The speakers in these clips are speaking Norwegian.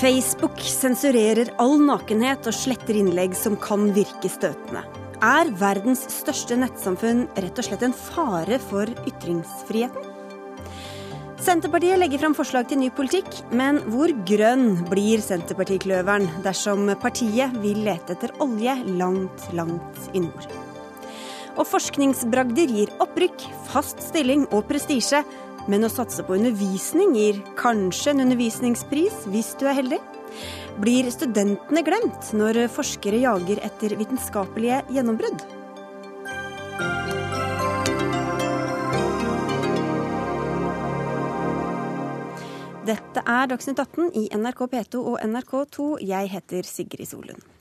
Facebook sensurerer all nakenhet og sletter innlegg som kan virke støtende. Er verdens største nettsamfunn rett og slett en fare for ytringsfriheten? Senterpartiet legger fram forslag til ny politikk, men hvor grønn blir Senterpartikløveren dersom partiet vil lete etter olje langt, langt i nord? Og forskningsbragder gir opprykk, fast stilling og prestisje, men å satse på undervisning gir kanskje en undervisningspris hvis du er heldig. Blir studentene glemt når forskere jager etter vitenskapelige gjennombrudd? Dette er Dagsnytt 18 i NRK P2 og NRK2. Jeg heter Sigrid Solund.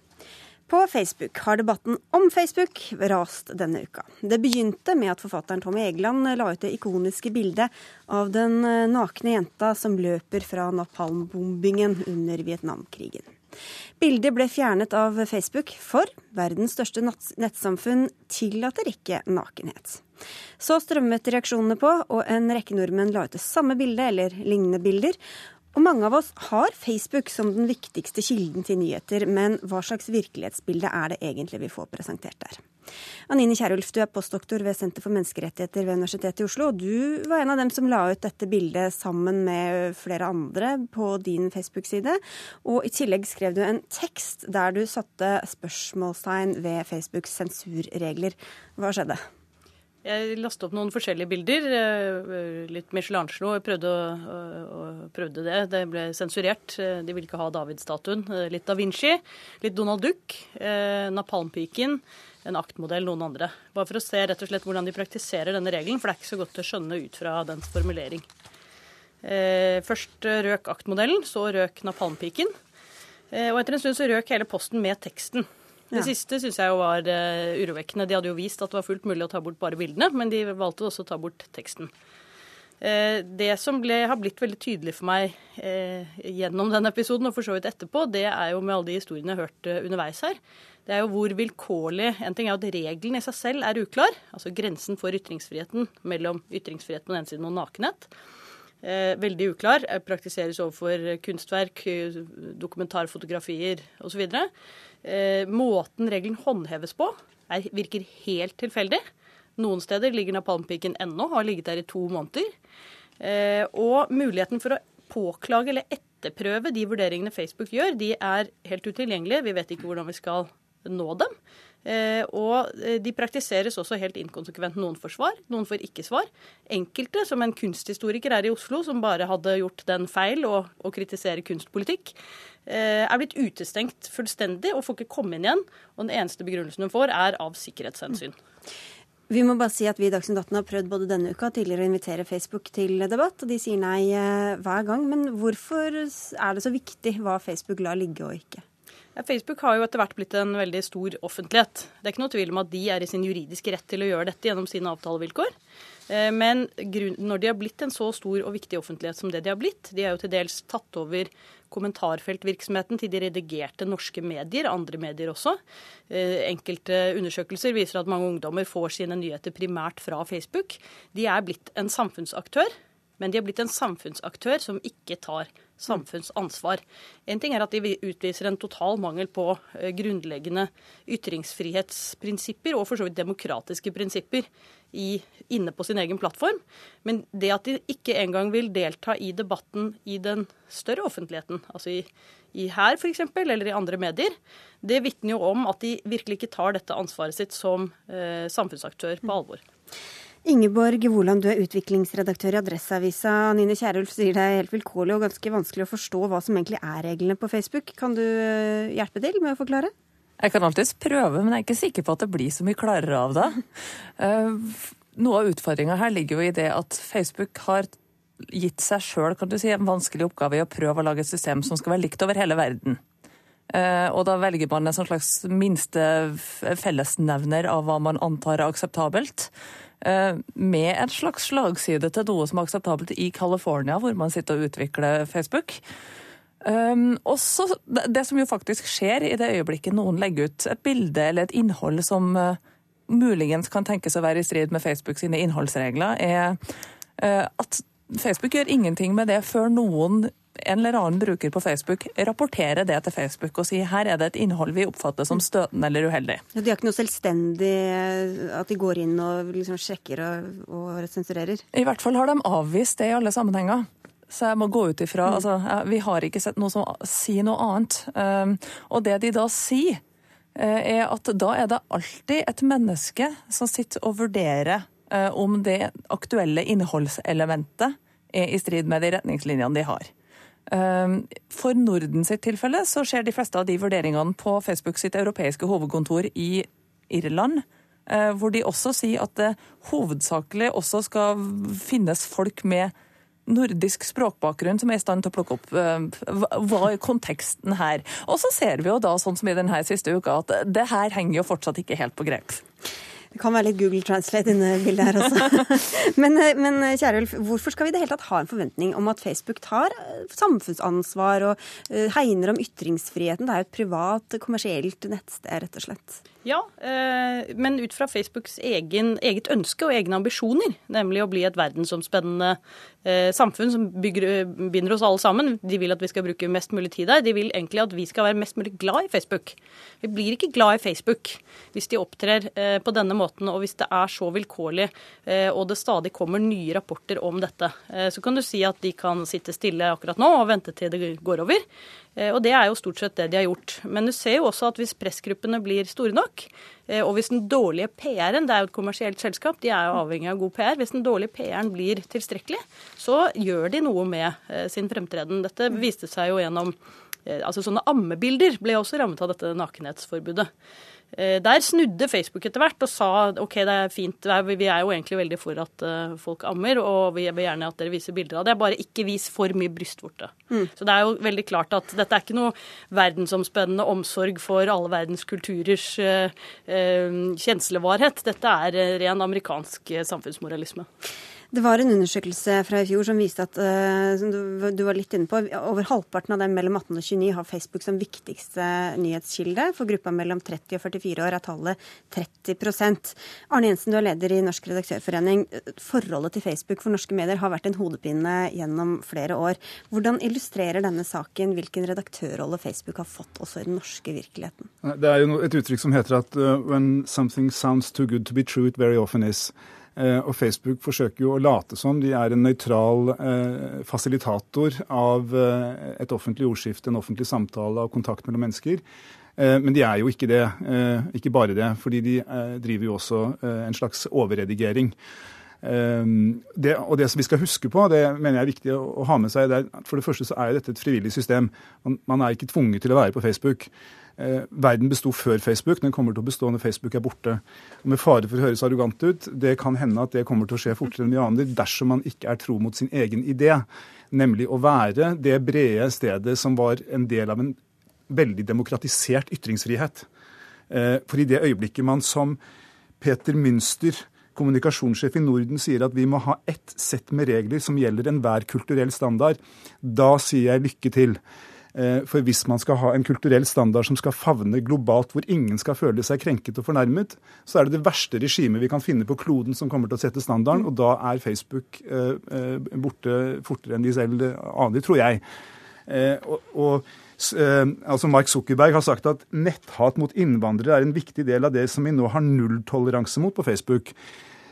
På Facebook har debatten om Facebook rast denne uka. Det begynte med at forfatteren Tommy Egeland la ut det ikoniske bildet av den nakne jenta som løper fra napalmbombingen under Vietnamkrigen. Bildet ble fjernet av Facebook, for verdens største nettsamfunn tillater ikke nakenhet. Så strømmet reaksjonene på, og en rekke nordmenn la ut det samme bildet eller lignende bilder. Og mange av oss har Facebook som den viktigste kilden til nyheter, men hva slags virkelighetsbilde er det egentlig vi får presentert der? Anine Kierulf, du er postdoktor ved Senter for menneskerettigheter ved Universitetet i Oslo. og Du var en av dem som la ut dette bildet sammen med flere andre på din Facebook-side. Og i tillegg skrev du en tekst der du satte spørsmålstegn ved Facebooks sensurregler. Hva skjedde? Jeg lastet opp noen forskjellige bilder. Eh, litt Michelangelo. Prøvde, prøvde det. Det ble sensurert. Eh, de ville ikke ha David-statuen. Eh, litt Da Vinci. Litt Donald Duck. Napalmpiken. En aktmodell, noen andre. Bare for å se rett og slett hvordan de praktiserer denne regelen, for det er ikke så godt å skjønne ut fra dens formulering. Først røk aktmodellen, så røk napalmpiken. Og etter en stund så røk hele posten med teksten. Det siste syns jeg jo var uh, urovekkende. De hadde jo vist at det var fullt mulig å ta bort bare bildene, men de valgte også å ta bort teksten. Uh, det som ble, har blitt veldig tydelig for meg uh, gjennom den episoden, og for så vidt etterpå, det er jo med alle de historiene jeg har hørt underveis her, det er jo hvor vilkårlig En ting er at regelen i seg selv er uklar, altså grensen for ytringsfriheten mellom ytringsfrihet på den ene siden og nakenhet. Veldig uklar. Praktiseres overfor kunstverk, dokumentarfotografier osv. Eh, måten regelen håndheves på, er, virker helt tilfeldig. Noen steder ligger napalmpiken ennå, har ligget der i to måneder. Eh, og muligheten for å påklage eller etterprøve de vurderingene Facebook gjør, de er helt utilgjengelige. Vi vet ikke hvordan vi skal nå dem. Eh, og de praktiseres også helt inkonsekvent. Noen får svar, noen får ikke svar. Enkelte, som en kunsthistoriker her i Oslo, som bare hadde gjort den feil å, å kritisere kunstpolitikk, Eh, er blitt utestengt fullstendig og får ikke komme inn igjen. Og den eneste begrunnelsen hun får, er av sikkerhetshensyn. Vi må bare si at vi i Dagsnytt 18 har prøvd både denne uka og tidligere å invitere Facebook til debatt, og de sier nei eh, hver gang. Men hvorfor er det så viktig hva Facebook lar ligge og ikke? Facebook har jo etter hvert blitt en veldig stor offentlighet. Det er ikke noe tvil om at de er i sin juridiske rett til å gjøre dette gjennom sine avtalevilkår. Eh, men når de har blitt en så stor og viktig offentlighet som det de har blitt, de er jo til dels tatt over kommentarfeltvirksomheten til de redigerte norske medier, andre medier også. Eh, enkelte undersøkelser viser at mange ungdommer får sine nyheter primært fra Facebook. De er blitt en samfunnsaktør, men de har blitt en samfunnsaktør som ikke tar samfunnsansvar. En ting er at de utviser en total mangel på eh, grunnleggende ytringsfrihetsprinsipper og for så vidt demokratiske prinsipper i, inne på sin egen plattform. Men det at de ikke engang vil delta i debatten i den større offentligheten, altså i, i her f.eks., eller i andre medier, det vitner jo om at de virkelig ikke tar dette ansvaret sitt som eh, samfunnsaktør på alvor. Ingeborg Woland, du er utviklingsredaktør i Adresseavisa. Nine Kierulf sier det er helt vilkårlig og ganske vanskelig å forstå hva som egentlig er reglene på Facebook. Kan du eh, hjelpe til med å forklare? Jeg kan alltids prøve, men jeg er ikke sikker på at det blir så mye klarere av det. Eh, noe av utfordringa her ligger jo i det at Facebook har gitt seg sjøl si, en vanskelig oppgave i å prøve å lage et system som skal være likt over hele verden. Eh, og da velger man en sånn slags minste fellesnevner av hva man antar er akseptabelt. Eh, med en slags slagside til noe som er akseptabelt i California, hvor man sitter og utvikler Facebook. Um, også det som jo faktisk skjer i det øyeblikket noen legger ut et bilde eller et innhold som uh, muligens kan tenkes å være i strid med Facebook sine innholdsregler, er uh, at Facebook gjør ingenting med det før noen en eller annen bruker på Facebook rapportere det til Facebook og si her er det et innhold vi oppfatter som støtende eller uheldig. Ja, de har ikke noe selvstendig at de går inn og liksom sjekker og, og sensurerer? I hvert fall har de avvist det i alle sammenhenger. Så jeg må gå ut ifra altså, Vi har ikke sett noe som sier noe annet. Um, og det de da sier, er at da er det alltid et menneske som sitter og vurderer om det aktuelle innholdselementet er i strid med de retningslinjene de har. Ehm, for Norden sitt tilfelle så skjer de fleste av de vurderingene på Facebook sitt europeiske hovedkontor i Irland. Eh, hvor de også sier at det hovedsakelig også skal finnes folk med nordisk språkbakgrunn som er i stand til å plukke opp eh, hva er konteksten her. Og så ser vi jo da, sånn som i denne siste uka, at det her henger jo fortsatt ikke helt på grep. Det kan være litt Google Translate inne i bildet her også. men, eh, men eh, kjære Ulf, hvorfor skal vi i det hele tatt ha en forventning om at Facebook tar eh, samfunnsansvar og hegner om ytringsfriheten? Det er jo et privat, kommersielt nettsted, rett og slett. Ja, men ut fra Facebooks egen, eget ønske og egne ambisjoner, nemlig å bli et verdensomspennende samfunn som bygger, binder oss alle sammen. De vil at vi skal bruke mest mulig tid der. De vil egentlig at vi skal være mest mulig glad i Facebook. Vi blir ikke glad i Facebook hvis de opptrer på denne måten, og hvis det er så vilkårlig eh, og det stadig kommer nye rapporter om dette, eh, så kan du si at de kan sitte stille akkurat nå og vente til det går over. Eh, og det er jo stort sett det de har gjort. Men du ser jo også at hvis pressgruppene blir store nok, og hvis den dårlige PR-en, det er jo et kommersielt selskap, de er jo avhengig av god PR, hvis den dårlige PR-en blir tilstrekkelig, så gjør de noe med sin fremtreden. Dette viste seg jo gjennom Altså Sånne ammebilder ble også rammet av dette nakenhetsforbudet. Eh, der snudde Facebook etter hvert og sa OK, det er fint, vi er jo egentlig veldig for at eh, folk ammer, og vi vil gjerne at dere viser bilder av det, bare ikke vis for mye brystvorte. Mm. Så det er jo veldig klart at dette er ikke noe verdensomspennende omsorg for alle verdens kulturers uh, uh, kjenslevarhet. Dette er ren amerikansk samfunnsmoralisme. Det var en undersøkelse fra i fjor som viste at eh, som du var litt inne på, over halvparten av dem mellom 18 og 29 har Facebook som viktigste nyhetskilde. For gruppa mellom 30 og 44 år er tallet 30% Arne Jensen, du er leder i Norsk redaktørforening. Forholdet til Facebook for norske medier har vært en hodepine gjennom flere år. Hvordan illustrerer denne saken hvilken redaktørrolle Facebook har fått også i den norske virkeligheten? Det er jo et uttrykk som heter at uh, when something sounds too good to be true, it very often is. Eh, og Facebook forsøker jo å late som de er en nøytral eh, fasilitator av eh, et offentlig ordskifte, en offentlig samtale av kontakt mellom mennesker. Men de er jo ikke det. Ikke bare det, fordi de driver jo også en slags overredigering. Det, og det som vi skal huske på, det mener jeg er viktig å ha med seg, det er, for det første så er dette et frivillig system. Man er ikke tvunget til å være på Facebook. Eh, verden besto før Facebook, den kommer til å bestå når Facebook er borte. Og Med fare for å høres arrogant ut, det kan hende at det kommer til å skje fortere enn vi aner dersom man ikke er tro mot sin egen idé, nemlig å være det brede stedet som var en del av en veldig demokratisert ytringsfrihet. Eh, for i det øyeblikket man som Peter Münster, kommunikasjonssjef i Norden, sier at vi må ha ett sett med regler som gjelder enhver kulturell standard, da sier jeg lykke til. Eh, for hvis man skal ha en kulturell standard som skal favne globalt, hvor ingen skal føle seg krenket og fornærmet, så er det det verste regimet vi kan finne på kloden som kommer til å sette standarden. Og da er Facebook eh, eh, borte fortere enn de selv aner, tror jeg. Og, og altså Mark Zuckerberg har sagt at netthat mot innvandrere er en viktig del av det som vi nå har nulltoleranse mot på Facebook.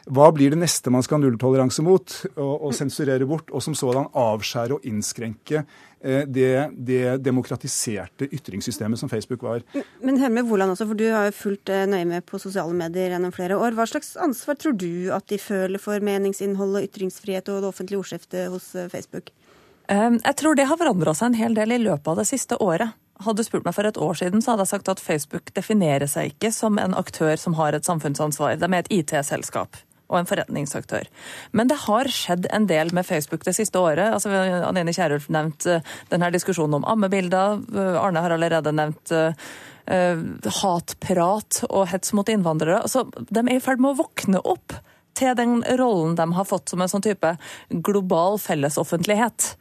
Hva blir det neste man skal ha nulltoleranse mot og, og sensurere bort, og som sådan avskjære og innskrenke eh, det, det, demokratiserte ytringssystemet som Facebook var. Men hør med Woland også, for du har jo fulgt eh, nøye med på sosiale medier gjennom flere år. Hva slags ansvar tror du at de føler for meningsinnhold og ytringsfrihet og det offentlige ordskiftet hos eh, Facebook? Jeg tror det har forandra seg en hel del i løpet av det siste året. Hadde du spurt meg for et år siden, så hadde jeg sagt at Facebook definerer seg ikke som en aktør som har et samfunnsansvar. De er et IT-selskap og en forretningsaktør. Men det har skjedd en del med Facebook det siste året. Altså, Anine Kierulf nevnte eh, denne diskusjonen om ammebilder. Eh, Arne har allerede nevnt uh, hatprat og hets mot innvandrere. Altså, de er i ferd med å våkne opp til den rollen de har fått som en sånn type global fellesoffentlighet.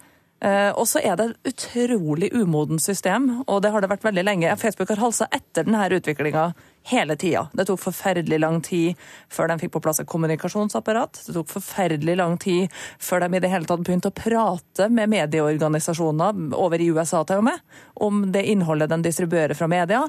Og så er det et utrolig umodent system, og det har det vært veldig lenge. Facebook har halsa etter denne utviklinga hele tida. Det tok forferdelig lang tid før de fikk på plass et kommunikasjonsapparat. Det tok forferdelig lang tid før de i det hele tatt begynte å prate med medieorganisasjoner, over i USA til og med, om det innholdet de distribuerer fra media.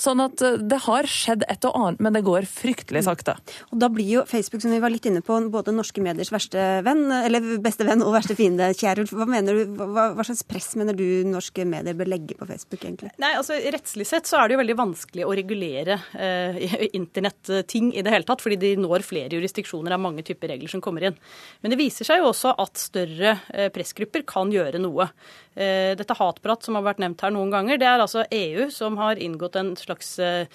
Sånn at eh, det har skjedd et og annet, men det går fryktelig sakte. Og da blir jo Facebook, som vi var litt inne på, både norske mediers verste venn, eller beste venn og verste fiende. Kjærulf, hva, mener du, hva, hva slags press mener du norske medier bør legge på Facebook, egentlig? Nei, altså Rettslig sett så er det jo veldig vanskelig å regulere internetting i det hele tatt, fordi de når flere jurisdiksjoner av mange typer regler som kommer inn. Men det viser seg jo også at større eh, pressgrupper kan gjøre noe. Eh, dette hatprat som har vært nevnt her noen ganger, det er altså EU som har inngått en slags, eh,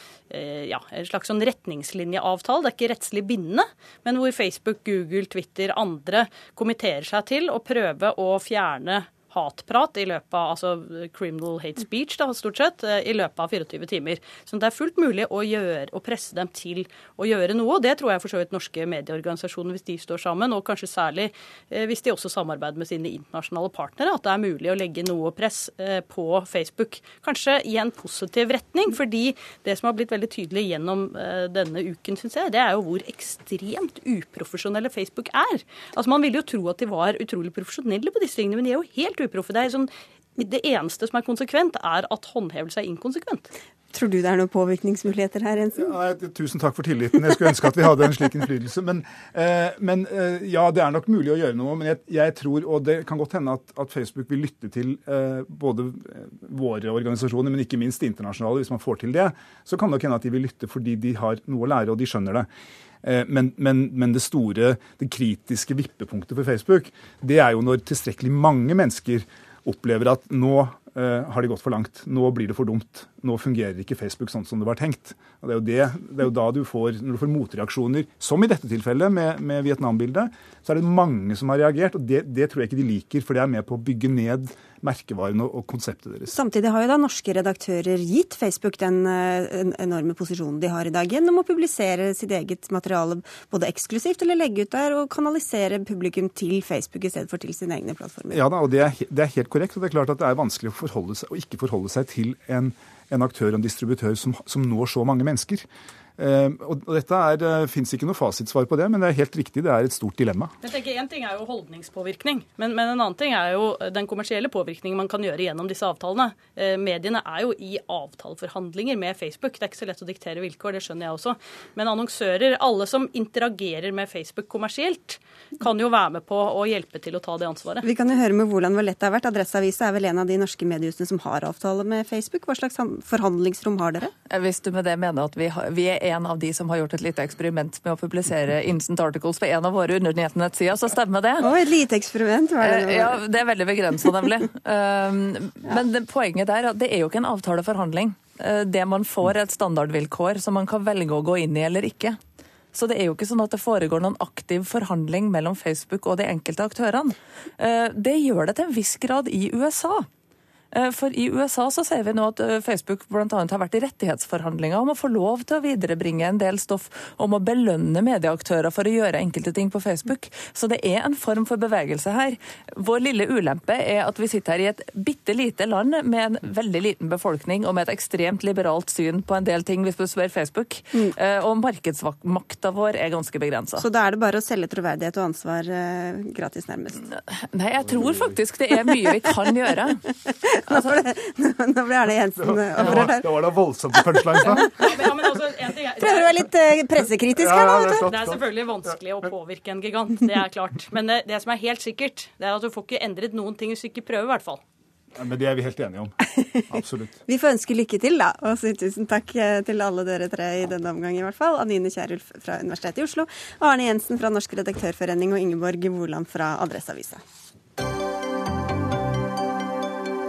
ja, en slags sånn retningslinjeavtale. Det er ikke rettslig bindende, men hvor Facebook, Google, Twitter, andre kommenterer seg til å prøve å fjerne hatprat i løpet av altså criminal hate speech da, stort sett, eh, i løpet av 24 timer. Så det er fullt mulig å, gjøre, å presse dem til å gjøre noe. og Det tror jeg for så vidt norske medieorganisasjoner, hvis de står sammen, og kanskje særlig eh, hvis de også samarbeider med sine internasjonale partnere, at det er mulig å legge noe press eh, på Facebook. Kanskje i en positiv retning, fordi det som har blitt veldig tydelig gjennom denne uken, syns jeg, det er jo hvor ekstremt uprofesjonelle Facebook er. Altså Man ville jo tro at de var utrolig profesjonelle på disse tingene, men de er jo helt uproffe. Det, sånn, det eneste som er konsekvent, er at håndhevelse er inkonsekvent. Tror du det er noen påvirkningsmuligheter her, Ensen? Ja, tusen takk for tilliten. Jeg skulle ønske at vi hadde en slik innflytelse. Men, eh, men eh, ja, det er nok mulig å gjøre noe. Men jeg, jeg, tror, og det kan godt hende at, at Facebook vil lytte til eh, både eh, våre organisasjoner, men ikke minst internasjonale, hvis man får til det. Så kan det nok hende at de vil lytte fordi de har noe å lære, og de skjønner det. Eh, men, men, men, det store, det kritiske vippepunktet for Facebook, det er jo når tilstrekkelig mange mennesker opplever at nå uh, har de gått for langt. Nå blir det for dumt. Nå fungerer ikke Facebook sånn som det var tenkt. Og Det er jo, det, det er jo da du får, når du får motreaksjoner, som i dette tilfellet med, med Vietnam-bildet, så er det mange som har reagert. og det, det tror jeg ikke de liker, for det er med på å bygge ned merkevaren og, og, konseptet deres. Samtidig har jo da norske redaktører gitt Facebook den uh, enorme posisjonen de har i dag, gjennom å publisere sitt eget materiale både eksklusivt eller legge ut der, og kanalisere publikum til Facebook i stedet for til sine egne plattformer. Ja da, og det er, det er helt korrekt. og det er klart at det er vanskelig å forholde seg, å ikke forholde seg til en, en aktør og en distributør som, som når så mange mennesker. Uh, og dette er, det eh, fins ikke noe fasitsvar på det, men det er helt riktig, det er et stort dilemma. Jeg tenker Én ting er jo holdningspåvirkning, men, men, en annen ting er jo den kommersielle påvirkningen man kan gjøre gjennom disse avtalene. Uh, mediene er jo i avtaleforhandlinger med Facebook. Det er ikke så lett å diktere vilkår, det skjønner jeg også. Men annonsører, alle som interagerer med Facebook kommersielt, kan jo være med på å hjelpe til å ta det ansvaret. Vi kan jo høre med hvordan hvor lett det har vært. Adresseavisa er vel en av de norske mediehusene som har avtale med Facebook. Hva slags forhandlingsrom har dere? Hvis du med det mener at vi, har, vi er en av de som har gjort et lite eksperiment med å publisere instant articles på en av våre undernettsider, så stemmer det. Å, et lite eksperiment, var det? Eh, ja, det er veldig begrensa, nemlig. Um, men poenget der er at det er jo ikke en avtaleforhandling. Eh, det man får, er et standardvilkår som man kan velge å gå inn i eller ikke. Så det er jo ikke sånn at det foregår noen aktiv forhandling mellom Facebook og de enkelte aktørene. Eh, det gjør det til en viss grad i USA. Eh, for i USA så ser vi nå at eh, Facebook bl.a. har vært i rettighetsforhandlinger om å få lov til å viderebringe en del stoff om å belønne medieaktører for å gjøre enkelte ting på Facebook. Så det er en form for bevegelse her. Vår lille ulempe er at vi sitter her i et bitte lite land med en veldig liten befolkning og med et ekstremt liberalt syn på en del ting, hvis du spør Facebook. Mm. Eh, og markedsmakta vår er ganske begrensa. Så da er det bare å selge troverdighet og ansvar gratis, nærmest? Nei, jeg tror faktisk det er mye vi kan gjøre. Altså, nå ble Arne Jensen opprørt her. Det var da voldsomt punchlines, da. Ja, men altså, Prøver å være litt uh, pressekritisk her, da. Det, det er selvfølgelig vanskelig å påvirke en gigant, det er klart. Men det, det som er helt sikkert, det er at du får ikke endret noen ting hvis du ikke prøver, i hvert fall. Men det er vi helt enige om. Absolutt. vi får ønske lykke til, da. Og si tusen takk eh, til alle dere tre i denne omgang, i hvert fall. Anine Kierulf fra Universitetet i Oslo, Arne Jensen fra Norsk redaktørforening og Ingeborg Woland fra Adresseavisa.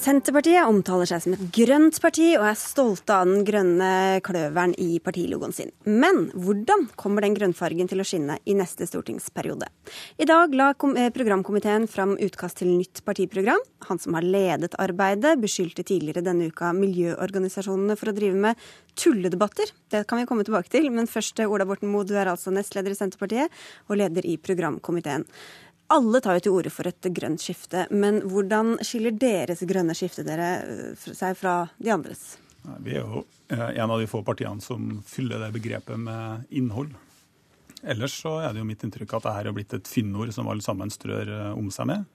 Senterpartiet omtaler seg som et grønt parti og er stolte av den grønne kløveren i partilogoen sin. Men hvordan kommer den grønnfargen til å skinne i neste stortingsperiode? I dag la eh, programkomiteen fram utkast til nytt partiprogram. Han som har ledet arbeidet, beskyldte tidligere denne uka miljøorganisasjonene for å drive med tulledebatter. Det kan vi komme tilbake til, men først Ola Borten Moe, du er altså nestleder i Senterpartiet og leder i programkomiteen. Alle tar jo til orde for et grønt skifte, men hvordan skiller deres grønne skifte dere eh, seg fra de andres? Vi er jo eh, en av de få partiene som fyller det begrepet med innhold. Ellers så er det jo mitt inntrykk at dette er blitt et fyndord som alle sammen strør eh, om seg med.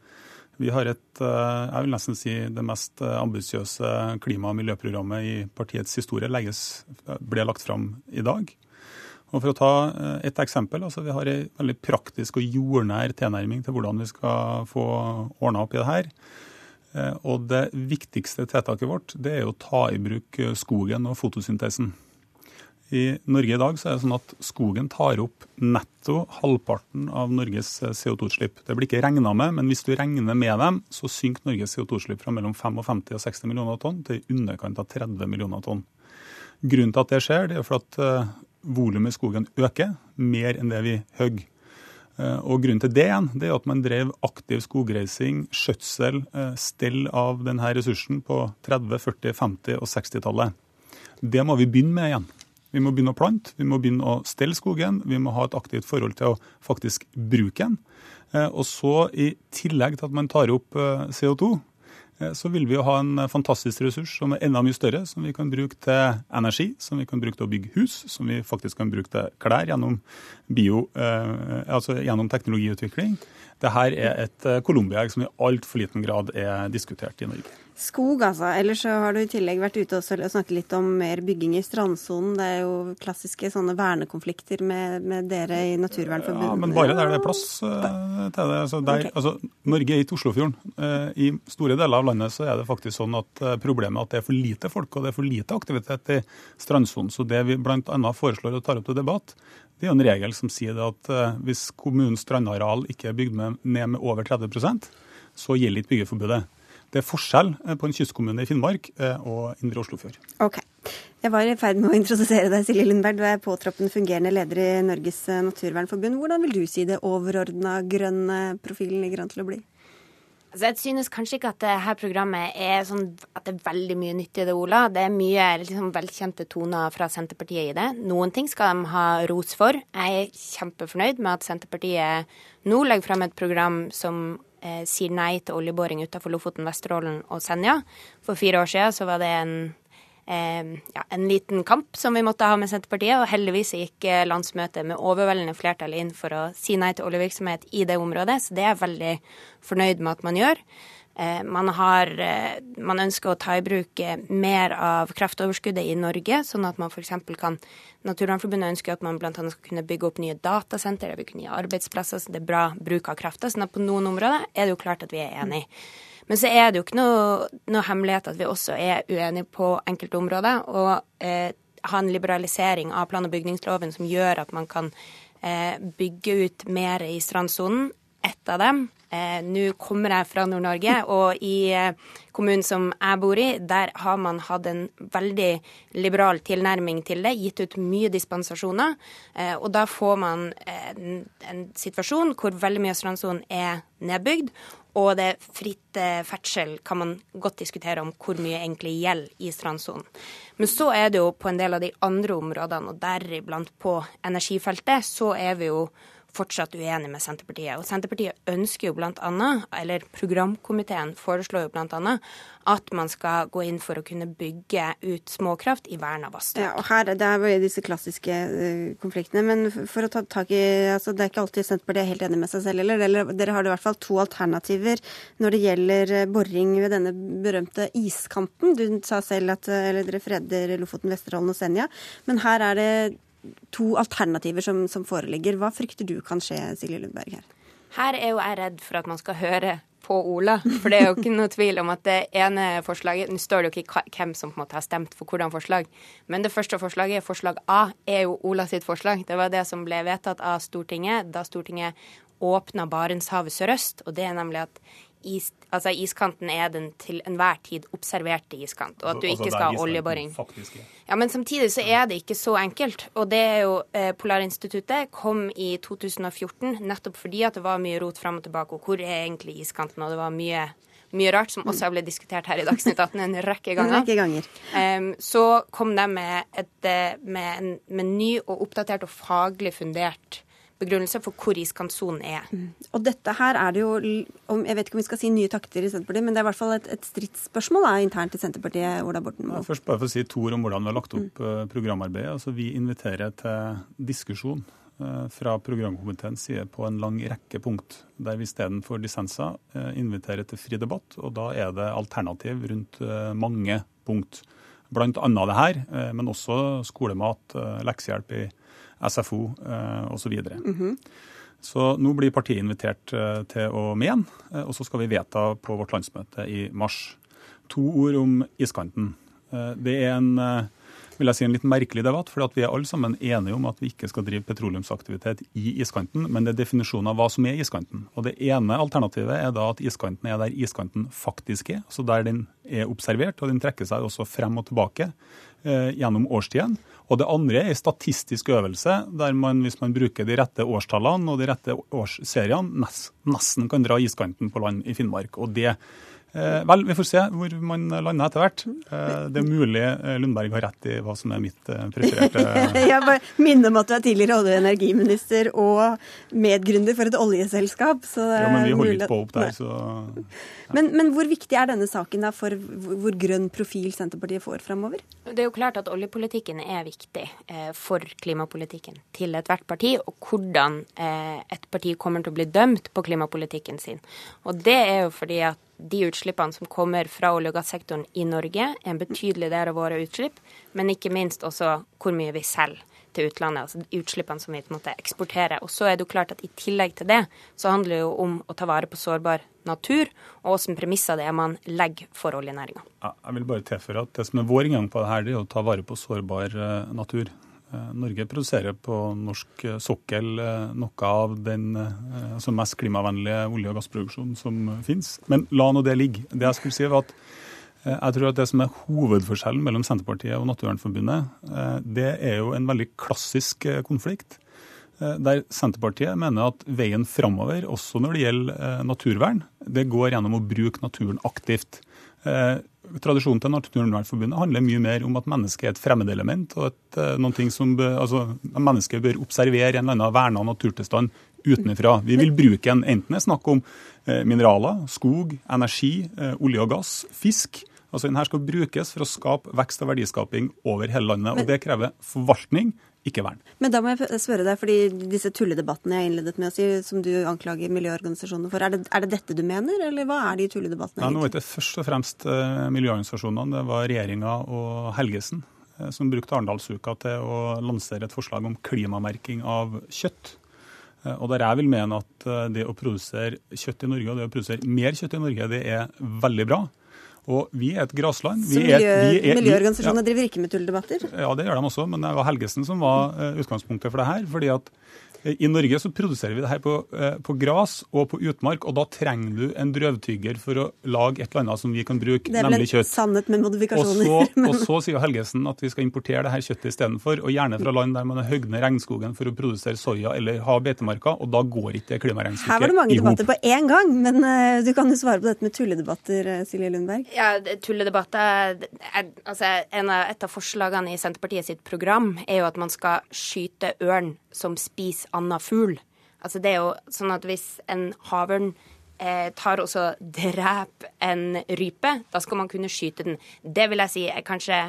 Vi har et, jeg vil nesten si det mest ambisiøse klima- og miljøprogrammet i partiets historie legges, ble lagt fram i dag. Og For å ta eh, et eksempel. altså Vi har en veldig praktisk og jordnær tilnærming til hvordan vi skal få ordna opp i det her. Eh, og Det viktigste tiltaket vårt det er å ta i bruk eh, skogen og fotosyntesen. I Norge i dag så er det sånn at skogen tar opp netto halvparten av Norges CO2-utslipp. Det blir ikke regna med, men hvis du regner med dem, så synker Norges CO2-utslipp fra mellom 55 og 60 millioner tonn til i underkant av 30 millioner tonn. Grunnen til at det skjer, det er for at volumet i skogen øker mer enn det vi hogger. Eh, og Grunnen til det igjen, det er at man drev aktiv skogreising, skjøtsel, eh, stell av denne ressursen på 30-, 40-, 50- og 60-tallet. Det må vi begynne med igjen. Vi må begynne å plante, vi må begynne å stelle skogen, vi må ha et aktivt forhold til å faktisk bruke den. Eh, og så i tillegg til at man tar opp CO2, Eh, så vil vi jo ha en fantastisk ressurs som er enda mye større, som vi kan bruke til energi, som vi kan bruke til å bygge hus, som vi faktisk kan bruke til klær gjennom, bio, eh, altså gjennom teknologiutvikling. Dette er et eh, Colombia-egg som i altfor liten grad er diskutert i Norge. Skog, altså. Ellers så har du i tillegg vært ute og snakket litt om mer bygging i strandsonen. Det er jo klassiske sånne vernekonflikter med, med dere i Naturvernforbundet. Ja, men bare der det er plass uh, til det. Så der, okay. altså, Norge er ikke Oslofjorden. Uh, I store deler av landet så er det faktisk sånn at uh, problemet er at det er for lite folk og det er for lite aktivitet i strandsonen. Så det vi bl.a. foreslår og tar opp til debatt, det er jo en regel som sier at hvis kommunens strandareal ikke er bygd ned med over 30% så gjelder ikke byggeforbudet. Det er forskjell eh, på en kystkommune i Finnmark eh, og Indre Oslofjord. Ok. Jeg var i ferd med å introdusere deg, Silje Lundberg. Du er påtroppende fungerende leder i Norges naturvernforbund. Hvordan vil du si det overordna grønne profilen ligger an til å bli? Altså, jeg synes kanskje ikke at dette programmet er sånn at det er veldig mye nyttig i det, Ola. Det er mye liksom, velkjente toner fra Senterpartiet i det. Noen ting skal de ha ros for. Jeg er kjempefornøyd med at Senterpartiet nå legger frem et program som sier nei til oljeboring utenfor Lofoten, Vesterålen og Senja. For fire år siden så var det en, eh, ja, en liten kamp som vi måtte ha med Senterpartiet, og heldigvis gikk eh, landsmøtet med overveldende flertall inn for å si nei til oljevirksomhet i det området, så det er jeg veldig fornøyd med at man gjør. Eh, man, har, eh, man, ønsker å ta i bruk eh, mer av kraftoverskuddet i Norge, sånn at man f.eks. kan Naturvernforbundet ønsker at man bl.a. skal kunne bygge opp nye datasenter, det vil kunne gi arbeidsplasser, så det er bra bruk av krafta. sånn at på noen områder er det jo klart at vi er enige. Men så er det jo ikke noe, noe hemmelighet at vi også er uenige på enkelte områder. Og eh, ha en liberalisering av plan- og bygningsloven som gjør at man kan eh, bygge ut mer i strandsonen. Ett av dem Nå kommer jeg fra Nord-Norge, og i eh, kommunen som jeg bor i, der har man hatt en veldig liberal tilnærming til det, gitt ut mye dispensasjoner. Eh, og da får man en, en situasjon hvor veldig mye av strandsonen er nedbygd, og det er fritt ferdsel kan man godt diskutere om hvor mye egentlig gjelder i strandsonen. Men så er det jo på en del av de andre områdene, og deriblant på energifeltet, så er vi jo fortsatt uenig med Senterpartiet. Og Senterpartiet ønsker jo annet, eller programkomiteen foreslår jo annet, at man skal gå inn for å kunne bygge ut småkraft i verna vassdrag. Ja, og her, Det er disse klassiske uh, konfliktene. Men for å ta tak i altså Det er ikke alltid Senterpartiet er helt enig med seg selv heller. Eller, dere har i hvert fall to alternativer når det gjelder eh, boring ved denne berømte iskanten. Du sa selv at eh, eller dere freder Lofoten, Vesterålen og Senja. Men her er det to alternativer som, som, foreligger. Hva frykter du kan skje, Silje Lundberg? Her Her er jo jeg redd for at man skal høre på Ola. For det er jo ikke noe tvil om at det ene forslaget Nå står det jo ikke hvem som på en måte har stemt for hvordan forslag, men det første forslaget, forslag A, er jo Ola sitt forslag. Det var det som ble vedtatt av Stortinget da Stortinget åpna Barentshavet sørøst. Og det er nemlig at is, altså iskanten er den til enhver tid observerte iskant, og at du Altså, ikke skal ha oljeboring. Ja, Men samtidig så er det ikke så enkelt. Og det er jo eh, Polarinstituttet kom i 2014 nettopp fordi at det var mye rot fram og tilbake. Og hvor er egentlig iskanten? Og det var mye, mye rart som også har blitt diskutert her i Dagsnytt 18 en rekke En ganger. rekke ganger. Um, så kom de med, et, eh, med, en, med ny og oppdatert og faglig fundert begrunnelse for hvor iskantsonen er. Og dette her er det jo Jeg vet ikke om vi skal si nye takter i Senterpartiet, men det er i hvert fall et, et stridsspørsmål da, internt i Senterpartiet. Ola Borten Ja, Moe. Først bare for å si to ord om hvordan vi har lagt opp mm. programarbeidet. Altså, vi inviterer til diskusjon eh, fra programkomiteens side på en lang rekke punkt, der vi istedenfor dissenser eh, inviterer til fri debatt. Og da er det alternativ rundt eh, mange punkt. Blant annet det her, eh, men også skolemat, eh, leksehjelp i SFO eh, osv. Så nå blir partiet invitert eh, til å mene, eh, og så skal vi vedta på vårt landsmøte i mars. To ord om iskanten. Eh, Det er en, vil jeg si, en litt merkelig debatt, for vi er alle sammen enige om at vi ikke skal drive petroleumsaktivitet i iskanten, men det er definisjonen av hva som er iskanten. Og Det ene alternativet er da at iskanten er der iskanten faktisk er, altså der den er observert, og den trekker seg også frem og tilbake gjennom årstiden. Og det andre er en statistisk øvelse, der man hvis man bruker de rette årstallene og de rette årsseriene, nesten kan dra iskanten på land i Finnmark. Og det Eh, vel, vi får se hvor man lander etter hvert. Eh, det er mulig eh, Lundberg har rett i hva som er mitt eh, prefererte Jeg bare minner om at du er tidligere olje- og energiminister og medgründer for et oljeselskap. Så det Ja, men vi er holder ikke på opp der, så Men, men hvor viktig er denne saken da for hvor, grønn profil Senterpartiet får framover? Det er jo klart at oljepolitikken er viktig eh, for klimapolitikken til ethvert parti, og hvordan eh, et parti kommer til å bli dømt på klimapolitikken sin. Og det er jo fordi at de utslippene som kommer fra olje- og gassektoren i Norge, er en betydelig del av våre utslipp, men ikke minst også hvor mye vi selger til utlandet, altså utslippene som vi på en måte eksporterer. Og så er det jo klart at i tillegg til det, så handler det jo om å ta vare på sårbar natur, og hvilke premisser det er man legger for oljenæringa. ja, jeg vil bare tilføre at det som er vår inngang på det her, det er å ta vare på sårbar eh, natur. Eh, Norge produserer på norsk eh, sokkel noe av den altså mest klimavennlige olje- og gassproduksjonen som finnes. Men la nå det ligge. Det jeg skulle si var at jeg tror at det som er hovedforskjellen mellom Senterpartiet og Naturvernforbundet, eh, det er jo en veldig klassisk eh, konflikt. eh, Der Senterpartiet mener at veien framover, også når det gjelder eh, naturvern, det går gjennom å bruke naturen aktivt. Eh, Tradisjonen til Naturvernforbundet handler mye mer om at mennesket er et fremmedelement. og at eh, noen ting som altså, Mennesket bør observere en eller annen verna naturtilstand utenfra. Vi vil bruke den enten det er snakk om eh, mineraler, skog, energi, eh, olje og gass, fisk. Altså Den skal brukes for å skape vekst og verdiskaping over hele landet. og Det krever forvaltning, ikke vern. Men da må jeg spørre deg, fordi disse tulledebattene jeg innledet med å si, som du anklager miljøorganisasjonene for, er det, er det dette du mener, eller hva er de tulledebattene Ja, nå egentlig? vet jeg først og fremst eh, miljøorganisasjonene. Det var regjeringa og Helgesen eh, som brukte Arendalsuka til å lansere et forslag om klimamerking av kjøtt. Eh, Og der jeg vil mene at det å produsere kjøtt i Norge, og det å produsere mer kjøtt i Norge, det er veldig bra. Og vi er et grasland. Så Vi er- miljø, vi er- miljøorganisasjonene driver ikke med tulldebatter? ja, det gjør de også, men det var Helgesen som var eh, utgangspunktet for det her. fordi at i Norge så produserer vi det her på, eh, på gras og på utmark, og da trenger du en drøvtygger for å lage et eller annet som vi kan bruke, Det er vel nemlig en kjøtt. sannhet med Og modifikasjoner. så, og så sier Helgesen at vi skal importere det her kjøttet istedenfor, og gjerne fra land der man har høgd ned regnskogen for å produsere soya eller ha beitemarker, og da går ikke det klimaregnestykket Her var det mange debatter på én gang, men eh, du kan jo svare på dette med tulledebatter, eh, Silje Lundberg. Ja, tulledebatter er, altså, en av, Et av forslagene i Senterpartiet sitt program er jo at man skal skyte ørn som spiser annen fugl. Altså, det er jo sånn at hvis en havørn eh, tar og så dreper en rype, da skal man kunne skyte den. Det vil jeg si er kanskje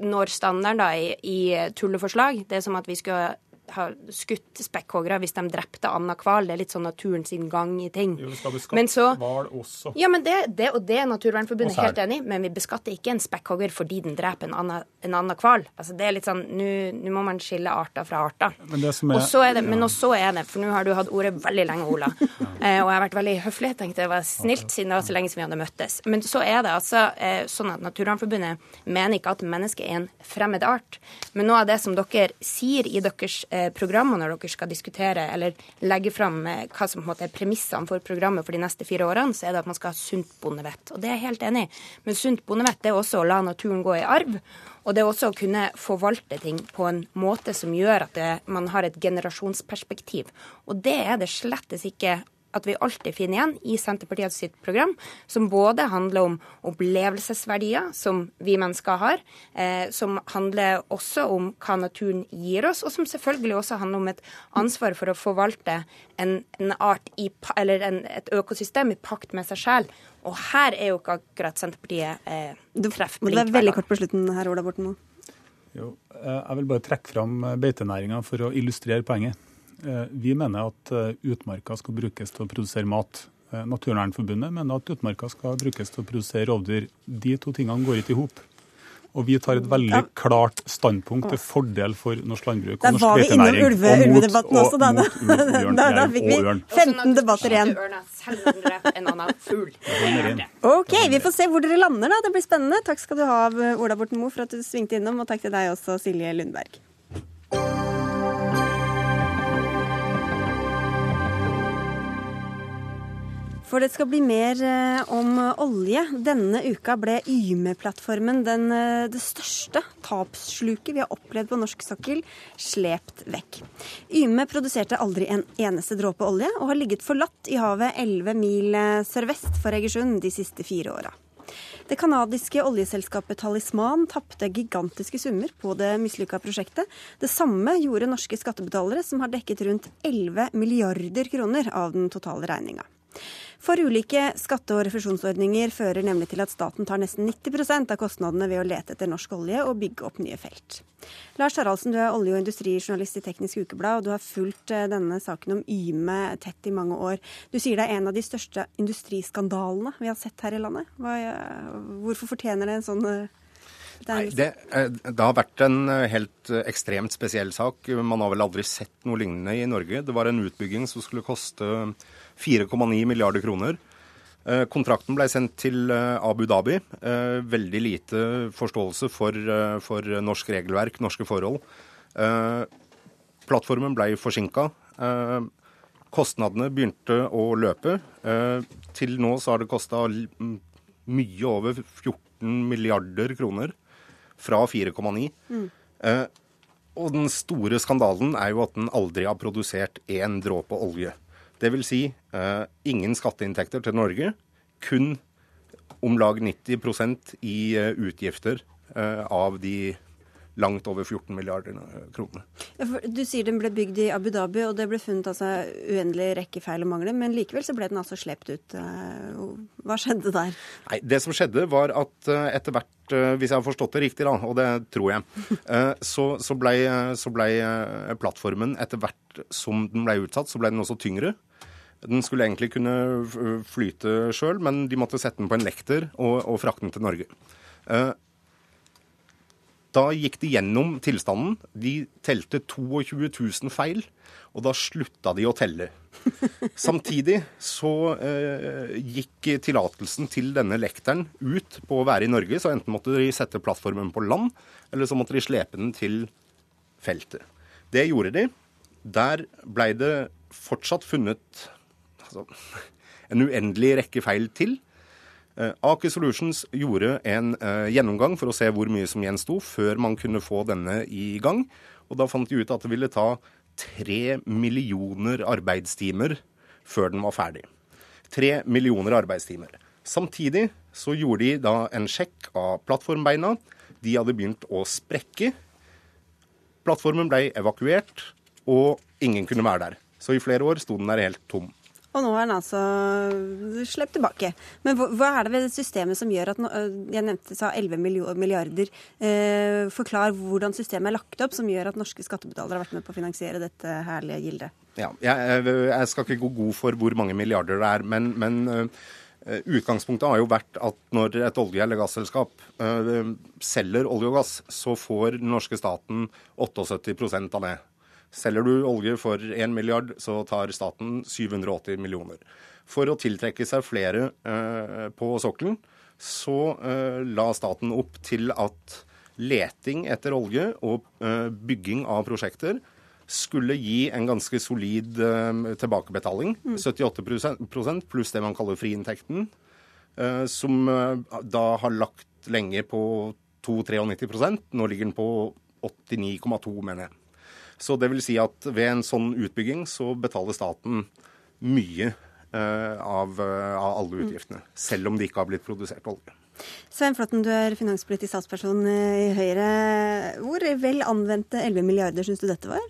når standarden da i, i tulleforslag. Det er som at vi skulle ha skutt spekkhoggere hvis de drepte Anna Kval. Det er litt sånn naturen sin gang i ting. Jo, skal beskatte Men så- hval også. Ja, men det, det, og det er Naturvernforbundet helt enig i, men vi beskatter ikke en spekkhogger fordi den dreper en annen, en hval. Altså, det er litt sånn, Nå må man skille arter fra arter. Men det som er- Og så er det, men også er det, for nå har du hatt ordet veldig lenge, Ola, eh, og jeg har vært veldig høflig. Jeg tenkte det var snilt siden det var så lenge siden vi hadde møttes. Men så er det altså eh, sånn at Naturvernforbundet mener ikke at mennesket er en fremmed art. Men noe av det som dere sier i deres eh, eh, programmet når dere skal diskutere eller legge fram eh, hva som på en måte er premissene for programmet for de neste fire årene, så er det at man skal ha sunt bondevett. Og det er jeg helt enig i. Men sunt bondevett er også å la naturen gå i arv. Og det er også å kunne forvalte ting på en måte som gjør at det, man har et generasjonsperspektiv. Og det er det slettes ikke at vi alltid finner igjen i Senterpartiet sitt program, som både handler om opplevelsesverdier som vi mennesker har, eh, som handler også om hva naturen gir oss, og som selvfølgelig også handler om et ansvar for å forvalte en, en art i, eller en, et økosystem i pakt med seg selv. Og her er jo ikke akkurat Senterpartiet eh, treffblink. Det er veldig kort på slutten her, Ola Borten Moe. Jo, eh, jeg vil bare trekke fram beitenæringa for å illustrere poenget. Eh, vi mener at eh, utmarka skal brukes til å produsere mat. Eh, Naturvernforbundet mener at utmarka skal brukes til å produsere rovdyr. De to tingene går ikke i hop. Og vi tar et veldig klart standpunkt til fordel for norsk landbruk og norsk beitenæring. Der var vi innom ulvedebatten også, da. Da, da fikk vi 15 debatter igjen. OK, vi får se hvor dere lander, da. Det blir spennende. Takk skal du ha, Ola Borten Moe, for at du svingte innom, og takk til deg også, Silje Lundberg. For det skal bli mer eh, om olje. Denne uka ble Yme-plattformen den det største tapssluket vi har opplevd på norsk sokkel, slept vekk. Yme produserte aldri en eneste dråpe olje, og har ligget forlatt i havet 11 mil eh, sørvest for Egersund de siste fire åra. Det canadiske oljeselskapet Talisman tapte gigantiske summer på det mislykka prosjektet. Det samme gjorde norske skattebetalere, som har dekket rundt 11 milliarder kroner av den totale regninga. For ulike skatte- og refusjonsordninger fører nemlig til at staten tar nesten 90% av kostnadene ved å lete etter norsk olje og bygge opp nye felt. Lars Haraldsen, du er olje- og industrijournalist i Teknisk Ukeblad, og du har fulgt eh, denne saken om Yme tett i mange år. Du sier det er en av de største industriskandalene vi har sett her i landet. Hva, hvorfor fortjener det en sånn eh, Nei, det, eh, det, har vært en helt ekstremt spesiell sak. Man har vel aldri sett noe lignende i Norge. Det var en utbygging som skulle koste 4,9 milliarder kroner. Eh, kontrakten ble sendt til eh, Abu Dhabi. Eh, veldig lite forståelse for, for norsk regelverk, norske forhold. Plattformen ble forsinka. Kostnadene begynte å løpe. Til nå så har det kosta mye over 14 milliarder kroner fra 4,9. Mm. Og den store skandalen er jo at den aldri har produsert én dråpe olje. Vil si uh, ingen skatteinntekter til Norge, kun om lag 90% i uh, utgifter uh, av de langt over 14 milliarder kroner. Du sier den ble bygd i Abu Dhabi, og det ble funnet altså uendelig rekke feil og mangler. Men likevel så ble den altså slept ut. Hva skjedde der? Nei, Det som skjedde, var at etter hvert, hvis jeg har forstått det riktig, da, og det tror jeg, så, så ble, ble plattformen etter hvert som den ble utsatt, så ble den også tyngre. Den skulle egentlig kunne flyte sjøl, men de måtte sette den på en lekter og, og frakte den til Norge. Da gikk de gjennom tilstanden. De telte 22 000 feil, og da slutta de å telle. Samtidig så eh, gikk tillatelsen til denne lekteren ut på å være i Norge, så enten måtte de sette plattformen på land, eller så måtte de slepe den til feltet. Det gjorde de. Der blei det fortsatt funnet altså, en uendelig rekke feil til. Uh, Aker Solutions gjorde en uh, gjennomgang for å se hvor mye som gjensto, før man kunne få denne i gang. Og da fant de ut at det ville ta tre millioner arbeidstimer før den var ferdig. Tre millioner arbeidstimer. Samtidig så gjorde de da en sjekk av plattformbeina. De hadde begynt å sprekke. Plattformen ble evakuert, og ingen kunne være der. Så i flere år sto den der helt tom. Og nå er den altså sluppet tilbake. Men hva er det ved systemet som gjør at Jeg nevnte sa 11 milliarder. Eh, forklar hvordan systemet er lagt opp som gjør at norske skattebetalere har vært med på å finansiere dette herlige gildet. Ja, jeg, jeg, skal ikke gå god for hvor mange milliarder det er, men, men uh, utgangspunktet har jo vært at når et olje- eller gasselskap selger olje og gass, så får den norske staten 78% av det. Selger du olje for 1 milliard, så tar staten 780 millioner. For å tiltrekke seg flere eh, på sokkelen, så eh, la staten opp til at leting etter olje og eh, bygging av prosjekter skulle gi en ganske solid uh, tilbakebetaling. Mm. 78% pluss det man kaller friinntekten. Uh, som uh, da har lagt lenge på 2-93% Nå ligger den på 89,2, mener jeg. Så det vil si at ved en sånn utbygging så betaler staten mye av, av alle utgiftene. Selv om det ikke har blitt produsert olje. Svein Flåtten, du er finanspolitisk statsperson i Høyre. Hvor vel anvendte 11 milliarder syns du dette var?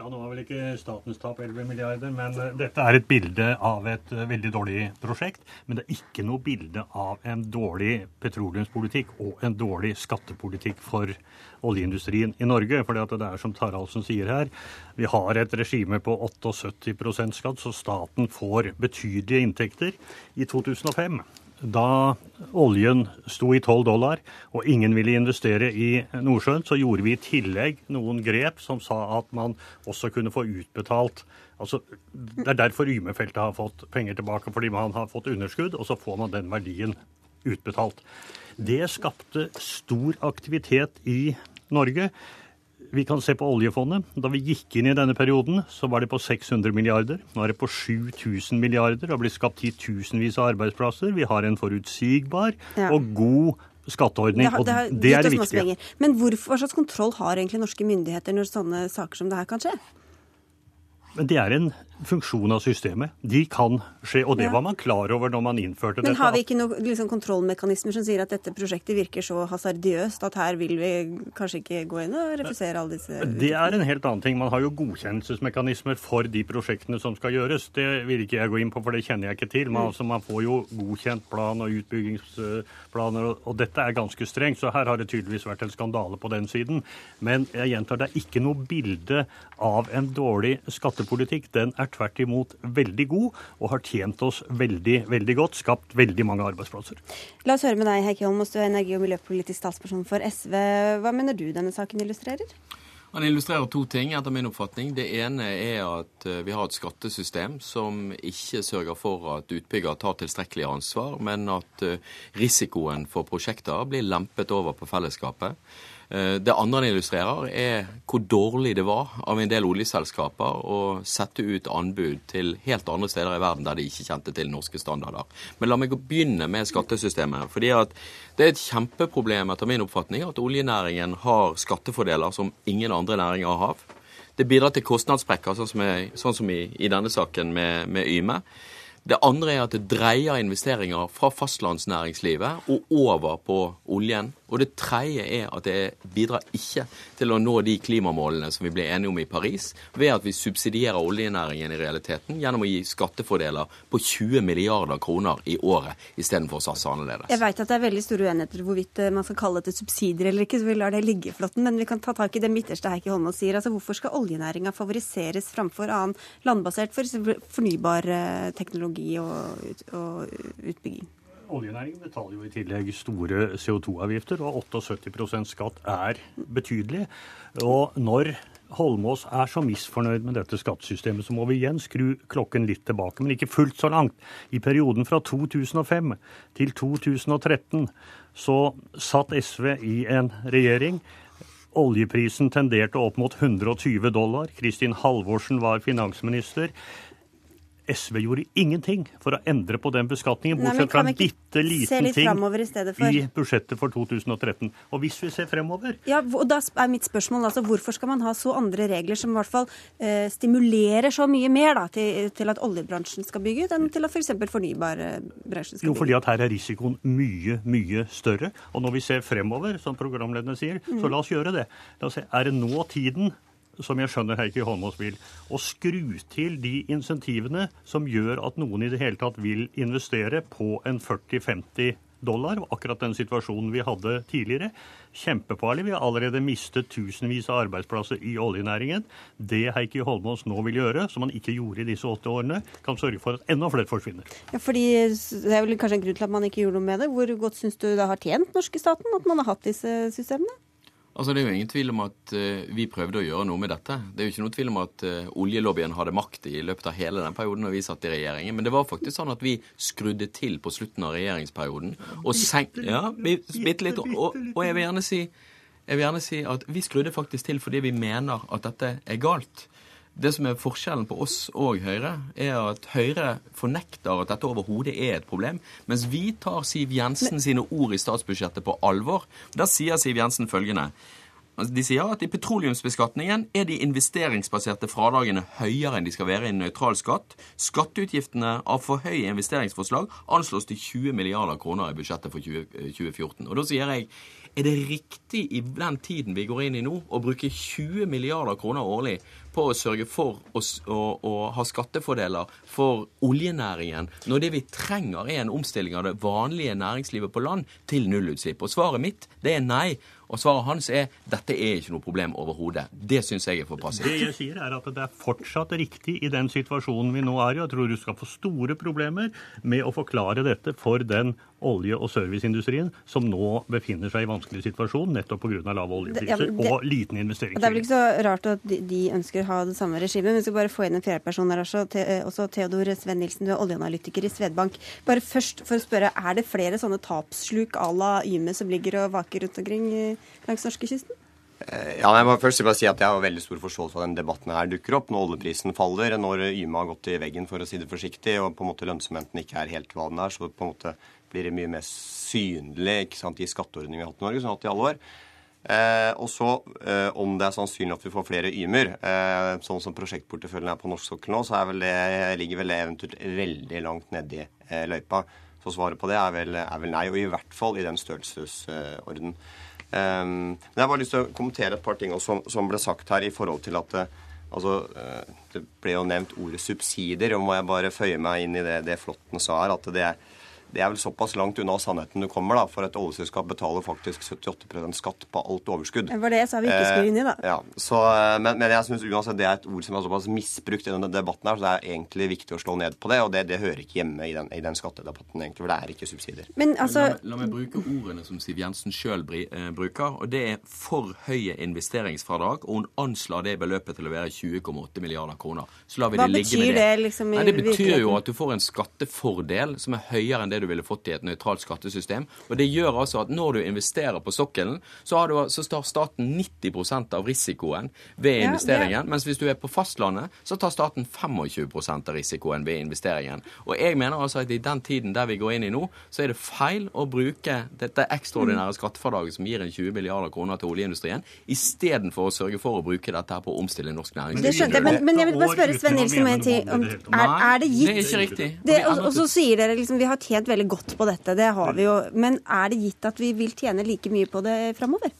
Ja, Nå var vel ikke statens tap 11 milliarder, men uh, dette er et bilde av et uh, veldig dårlig prosjekt. Men det er ikke noe bilde av en dårlig petroleumspolitikk og en dårlig skattepolitikk for oljeindustrien i Norge. For det er som Taraldsen sier her, vi har et regime på 78% skatt, så staten får betydelige inntekter. I 2005 da oljen sto i 12 dollar og ingen ville investere i Nordsjøen, så gjorde vi i tillegg noen grep som sa at man også kunne få utbetalt altså Det er derfor Yme-feltet har fått penger tilbake, fordi man har fått underskudd, og så får man den verdien utbetalt. Det skapte stor aktivitet i Norge. Vi kan se på oljefondet. Da vi gikk inn i denne perioden, så var det på 600 milliarder. Nå er det på 7000 milliarder. Det har blitt skapt titusenvis av arbeidsplasser. Vi har en forutsigbar ja. og god skatteordning, det har, det har, og det er det viktige. Men hvorfor, hva slags kontroll har egentlig norske myndigheter når sånne saker som det her kan skje? Men det er en funksjon av systemet. De kan skje, og det ja. var man klar over når man innførte Men dette. Men har vi ikke noen liksom, kontrollmekanismer som sier at dette prosjektet virker så hasardiøst at her vil vi kanskje ikke gå inn og refusere alle disse Det er en helt annen ting. Man har jo godkjennelsesmekanismer for de prosjektene som skal gjøres. Det vil ikke jeg gå inn på, for det kjenner jeg ikke til. Men mm. altså, man får jo godkjent plan og utbyggingsplaner, og, og dette er ganske strengt. Så her har det tydeligvis vært en skandale på den siden. Men jeg gjentar, det er ikke noe bilde av en dårlig skattepolitikk. Den er tvert imot veldig god og har tjent oss veldig, veldig godt. Skapt veldig mange arbeidsplasser. La oss høre med deg, Heikki Holmås, du er energi- og miljøpolitisk statsperson for SV. Hva mener du denne saken illustrerer? Han illustrerer to ting, etter min oppfatning. Det ene er at eh, vi har et skattesystem som ikke sørger for at utbygger tar tilstrekkelig ansvar, men at eh, risikoen for prosjekter blir lempet over på fellesskapet. Eh, det andre han illustrerer, er hvor dårlig det var av en del oljeselskaper å sette ut anbud til helt andre steder i verden der de ikke kjente til norske standarder. Men la meg begynne med skattesystemet. fordi at Det er et kjempeproblem etter min oppfatning at oljenæringen har skattefordeler som ingen andre næringer har. Det bidrar til kostnadssprekker, sånn som, jeg, sånn som i, i, denne saken med, med Yme. Det andre er at det dreier investeringer fra fastlandsnæringslivet og over på oljen. Og det tredje er at det bidrar ikke til å nå de klimamålene som vi ble enige om i Paris, ved at vi subsidierer oljenæringen i realiteten gjennom å gi skattefordeler på 20 milliarder kroner i året istedenfor å satse annerledes. Jeg vet at det er veldig store uenigheter hvorvidt eh, man skal kalle dette subsidier eller ikke, så vi lar det ligge, Flåtten. Men vi kan ta tak i det midterste Heikki Holmås sier. Altså hvorfor skal oljenæringa favoriseres framfor annen landbasert for fornybar eh, teknologi og, og utbygging. Oljenæringen betaler jo i tillegg store CO2-avgifter, og 78% skatt er betydelig. Og når Holmås er så misfornøyd med dette skattesystemet, så må vi igjen skru klokken litt tilbake, men ikke fullt så langt. I perioden fra 2005 til 2013 så satt SV i en regjering. Oljeprisen tenderte opp mot 120 dollar. Kristin Halvorsen var finansminister. SV gjorde ingenting for å endre på den beskatningen, bortsett fra en bitte liten ting i, i, budsjettet for 2013. Og hvis vi ser fremover Ja, og Da er mitt spørsmål altså, hvorfor skal man ha så andre regler som i hvert fall eh, stimulerer så mye mer da, til, til, at oljebransjen skal bygge ut, enn til at f.eks. For fornybarbransjen skal bygge? Jo, fordi at her er risikoen mye, mye større. Og når vi ser fremover, som programlederne sier, mm. så la oss gjøre det. La oss se, Er det nå tiden som jeg skjønner Heikki Holmås vil, å skru til de insentivene som gjør at noen i det hele tatt vil investere på en 40-50 dollar, akkurat den situasjonen vi hadde tidligere. Kjempefarlig. Vi har allerede mistet tusenvis av arbeidsplasser i oljenæringen. Det Heikki Holmås nå vil gjøre, som han ikke gjorde i disse åtte årene, kan sørge for at enda flere forsvinner. Ja, fordi Det er vel kanskje en grunn til at man ikke gjorde noe med det. Hvor godt syns du det har tjent norske staten at man har hatt disse systemene? Altså, Det er jo ingen tvil om at uh, vi prøvde å gjøre noe med dette. Det er jo ikke noe tvil om at uh, oljelobbyen hadde makt i løpet av hele den perioden når vi satt i regjeringen. Men det var faktisk sånn at vi skrudde til på slutten av regjeringsperioden. Og senk... Ja, bitte litt. Og, og jeg vil si Jeg vil gjerne si at vi skrudde faktisk til fordi vi mener at dette er galt. Det som er forskjellen på oss og Høyre, er at Høyre fornekter at dette overhodet er et problem, mens vi tar Siv Jensen sine ord i statsbudsjettet på alvor. Der sier Siv Jensen følgende. Altså, de sier at i petroleumsbeskatningen er de investeringsbaserte fradragene høyere enn de skal være i en nøytral skatt. Skatteutgiftene av for høye investeringsforslag anslås til 20 milliarder kroner i budsjettet for 2014. Og da sier jeg er det riktig i den tiden vi går inn i nå, å bruke 20 milliarder kroner årlig på å sørge for å, å, å, ha skattefordeler for oljenæringen, når det vi trenger er en omstilling av det vanlige næringslivet på land til nullutslipp? Og svaret mitt det er nei. Og svaret hans er dette er ikke noe problem overhodet. Det syns jeg er for passivt. Det jeg sier er at det er fortsatt riktig i den situasjonen vi nå er i. Jeg tror du skal få store problemer med å forklare dette for den olje- og serviceindustrien som nå befinner seg i vanskelig situasjon nettopp pga. lave oljepriser ja, og liten investering. Det er vel ikke så rart at de, de ønsker å ha det samme regimet. Men vi skal bare få inn en fjerdeperson her også. Te, også Theodor Sven Nilsen, du er oljeanalytiker i Svedbank. Bare først for å spørre, er det flere sånne tapssluk à la Yme som ligger og vaker rundt omkring langs norskekysten? Ja, jeg må først bare si at jeg har veldig stor forståelse for at denne debatten her dukker opp når oljeprisen faller, når Yme har gått i veggen, for å si det forsiktig, og på en måte lønnsomheten ikke er helt hva den er. Så på en måte blir det mye mer synlig sant, i skatteordningen vi har hatt i Norge, som vi har hatt i alle år. Eh, og så, eh, om det er sannsynlig at vi får flere Ymer, eh, sånn som prosjektporteføljen er på norsk sokkel nå, så det, ligger vel det eventuelt veldig langt nedi eh, løypa. Så svaret på det er vel, er vel, nei, og i hvert fall i den størrelsesorden. Um, men jeg har bare lyst til å kommentere et par ting som, som, ble sagt her i forhold til at altså, Det ble jo nevnt ordet subsidier, og må jeg bare føye meg inn i det, det Flåtten sa her, at det er det er vel såpass langt unna sannheten du kommer, da, for et oljeselskap betaler faktisk 78% skatt på alt overskudd. Det var det jeg sa vi ikke skulle inn i, da. Eh, ja, så, eh, men, men, jeg syns uansett det er et ord som er såpass misbrukt i denne debatten her, så det er egentlig viktig å slå ned på det, og det, det hører ikke hjemme i den, i den, skattedebatten, egentlig, for det er ikke subsidier. Men altså... La, la, meg bruke ordene som Siv Jensen sjøl eh, bruker, og det er for høye investeringsfradrag, og hun anslår det beløpet til å være 20,8 milliarder kroner. Så lar vi Hva det ligge med det. det liksom, Nei, det betyr jo at du får en skattefordel som er høyere enn det du ville fått i et nøytralt skattesystem. Og Det gjør altså at når du investerer på sokkelen, så, du, så tar staten 90% av risikoen ved investeringen. Ja, mens hvis du er på fastlandet, så tar staten 25% av risikoen ved investeringen. Og jeg mener altså at i den tiden der vi går inn i nå, så er det feil å bruke dette ekstraordinære skattefradraget som gir en 20 milliarder kroner til oljeindustrien, istedenfor å sørge for å bruke dette her på å omstille norsk næringsliv. Det skjønte jeg, men, men jeg vil bare spørre Sven Nilsen om en ting. Er, er, det gitt Det er ikke riktig. Det, og, og så sier dere liksom vi har tjent veldig godt på dette. Det har vi jo. Men er det gitt at vi vil tjene like mye på det framover?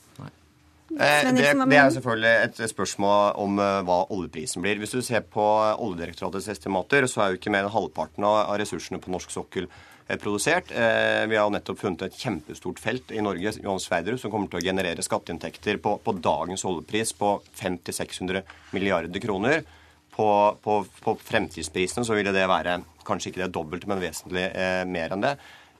Eh, det, det, er selvfølgelig et spørsmål om uh, hva oljeprisen blir. Hvis du ser på Oljedirektoratets estimater, så er jo ikke mer enn halvparten av, ressursene på norsk sokkel eh, produsert. Eh, vi har jo nettopp funnet et kjempestort felt i Norge Johan Sverdrup, som kommer til å generere skatteinntekter på, på dagens oljepris på 500-600 milliarder kroner. På, på, på fremtidsprisene så ville det være kanskje ikke det dobbelte, men vesentlig eh, mer enn det.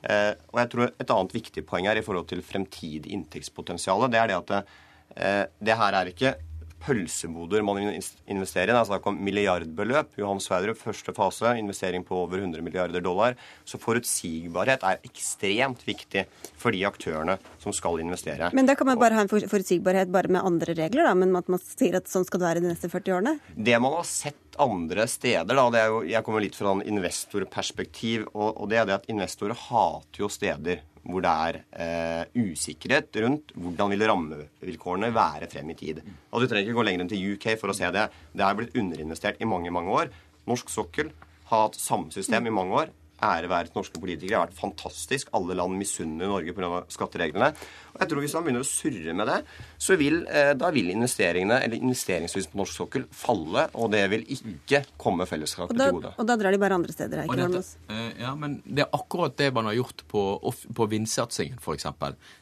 Eh, og jeg tror Et annet viktig poeng her i forhold til fremtidig inntektspotensial, det er det at eh, det her er ikke pølseboder man investerer i. Det er snakk om milliardbeløp. Johan Sverdrup, første fase, investering på over 100 milliarder dollar. Så forutsigbarhet er ekstremt viktig for de aktørene som skal investere. Men da kan man bare ha en forutsigbarhet bare med andre regler, da? Men at man sier at sånn skal det være de neste 40 årene? Det man har sett andre steder, da, det jo, jeg kommer litt fra en investorperspektiv, og, og det er det at investorer hater jo steder hvor det er eh, usikkerhet rundt hvordan vil rammevilkårene være frem i tid. Og Du trenger ikke gå lenger enn til UK for å se det. Det er blitt underinvestert i mange mange år. Norsk sokkel har hatt samme system i mange år. Ære være til norske politikere. Det har vært fantastisk. Alle land misunner Norge pga. skattereglene. Og jeg tror Hvis man begynner å surre med det, så vil, eh, da vil investeringene, eller investeringslysten på norsk sokkel falle. Og det vil ikke komme fellesskapet til gode. Og da drar de bare andre steder? Ikke dette, eh, ja, men Det er akkurat det man har gjort på, på vindsatsingen, f.eks.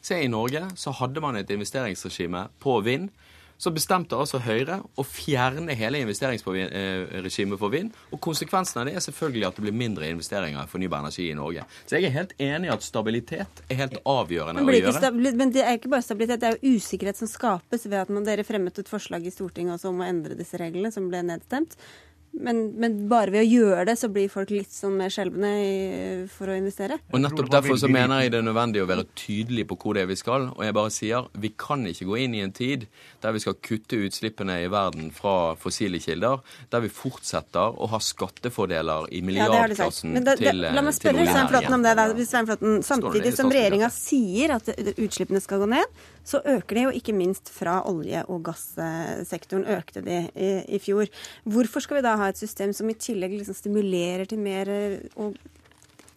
Se, i Norge så hadde man et investeringsregime på vind så bestemte altså Høyre å fjerne hele investeringsregimet for vind. Og konsekvensen av det er selvfølgelig at det blir mindre investeringer i fornybar energi i Norge. Så jeg er helt enig i at stabilitet er helt avgjørende å gjøre. Men det er ikke bare stabilitet, det er jo usikkerhet som skapes ved at man, dere fremmet et forslag i Stortinget også om å endre disse reglene, som ble nedstemt. Men, men, bare ved å gjøre det, så blir folk litt sånn mer skjelvne for å investere. Og nettopp derfor så mener jeg det er nødvendig å være tydelig på hvor det er vi skal. Og jeg bare sier vi kan ikke gå inn i en tid der vi skal kutte utslippene i verden fra fossile kilder, der vi fortsetter å ha skattefordeler i milliardklassen ja, til La meg spørre Svein Flåtten om det. da. Svein Flåtten, samtidig som regjeringa sier at utslippene skal gå ned, så øker de jo ikke minst fra olje- og gassektoren, økte de i, i fjor. Hvorfor skal vi da ha et system som i tillegg liksom stimulerer til mer og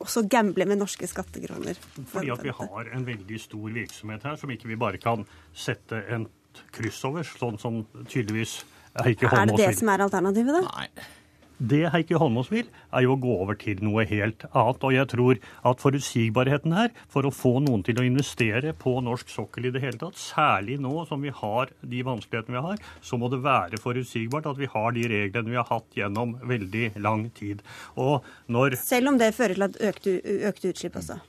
også gamble med norske skattekroner. Fordi at vi har en veldig stor virksomhet her som ikke vi bare kan sette en kryss over, sånn som tydeligvis er ikke. Er det det som er alternativet, da? Nei. Det Heikki Holmås vil, er jo å gå over til noe helt annet. Og jeg tror at forutsigbarheten her, for å få noen til å investere på norsk sokkel i det hele tatt, særlig nå som vi har de vanskelighetene vi har, så må det være forutsigbart at vi har de reglene vi har hatt gjennom veldig lang tid. Og når Selv om det fører til at økte, økte utslipp også?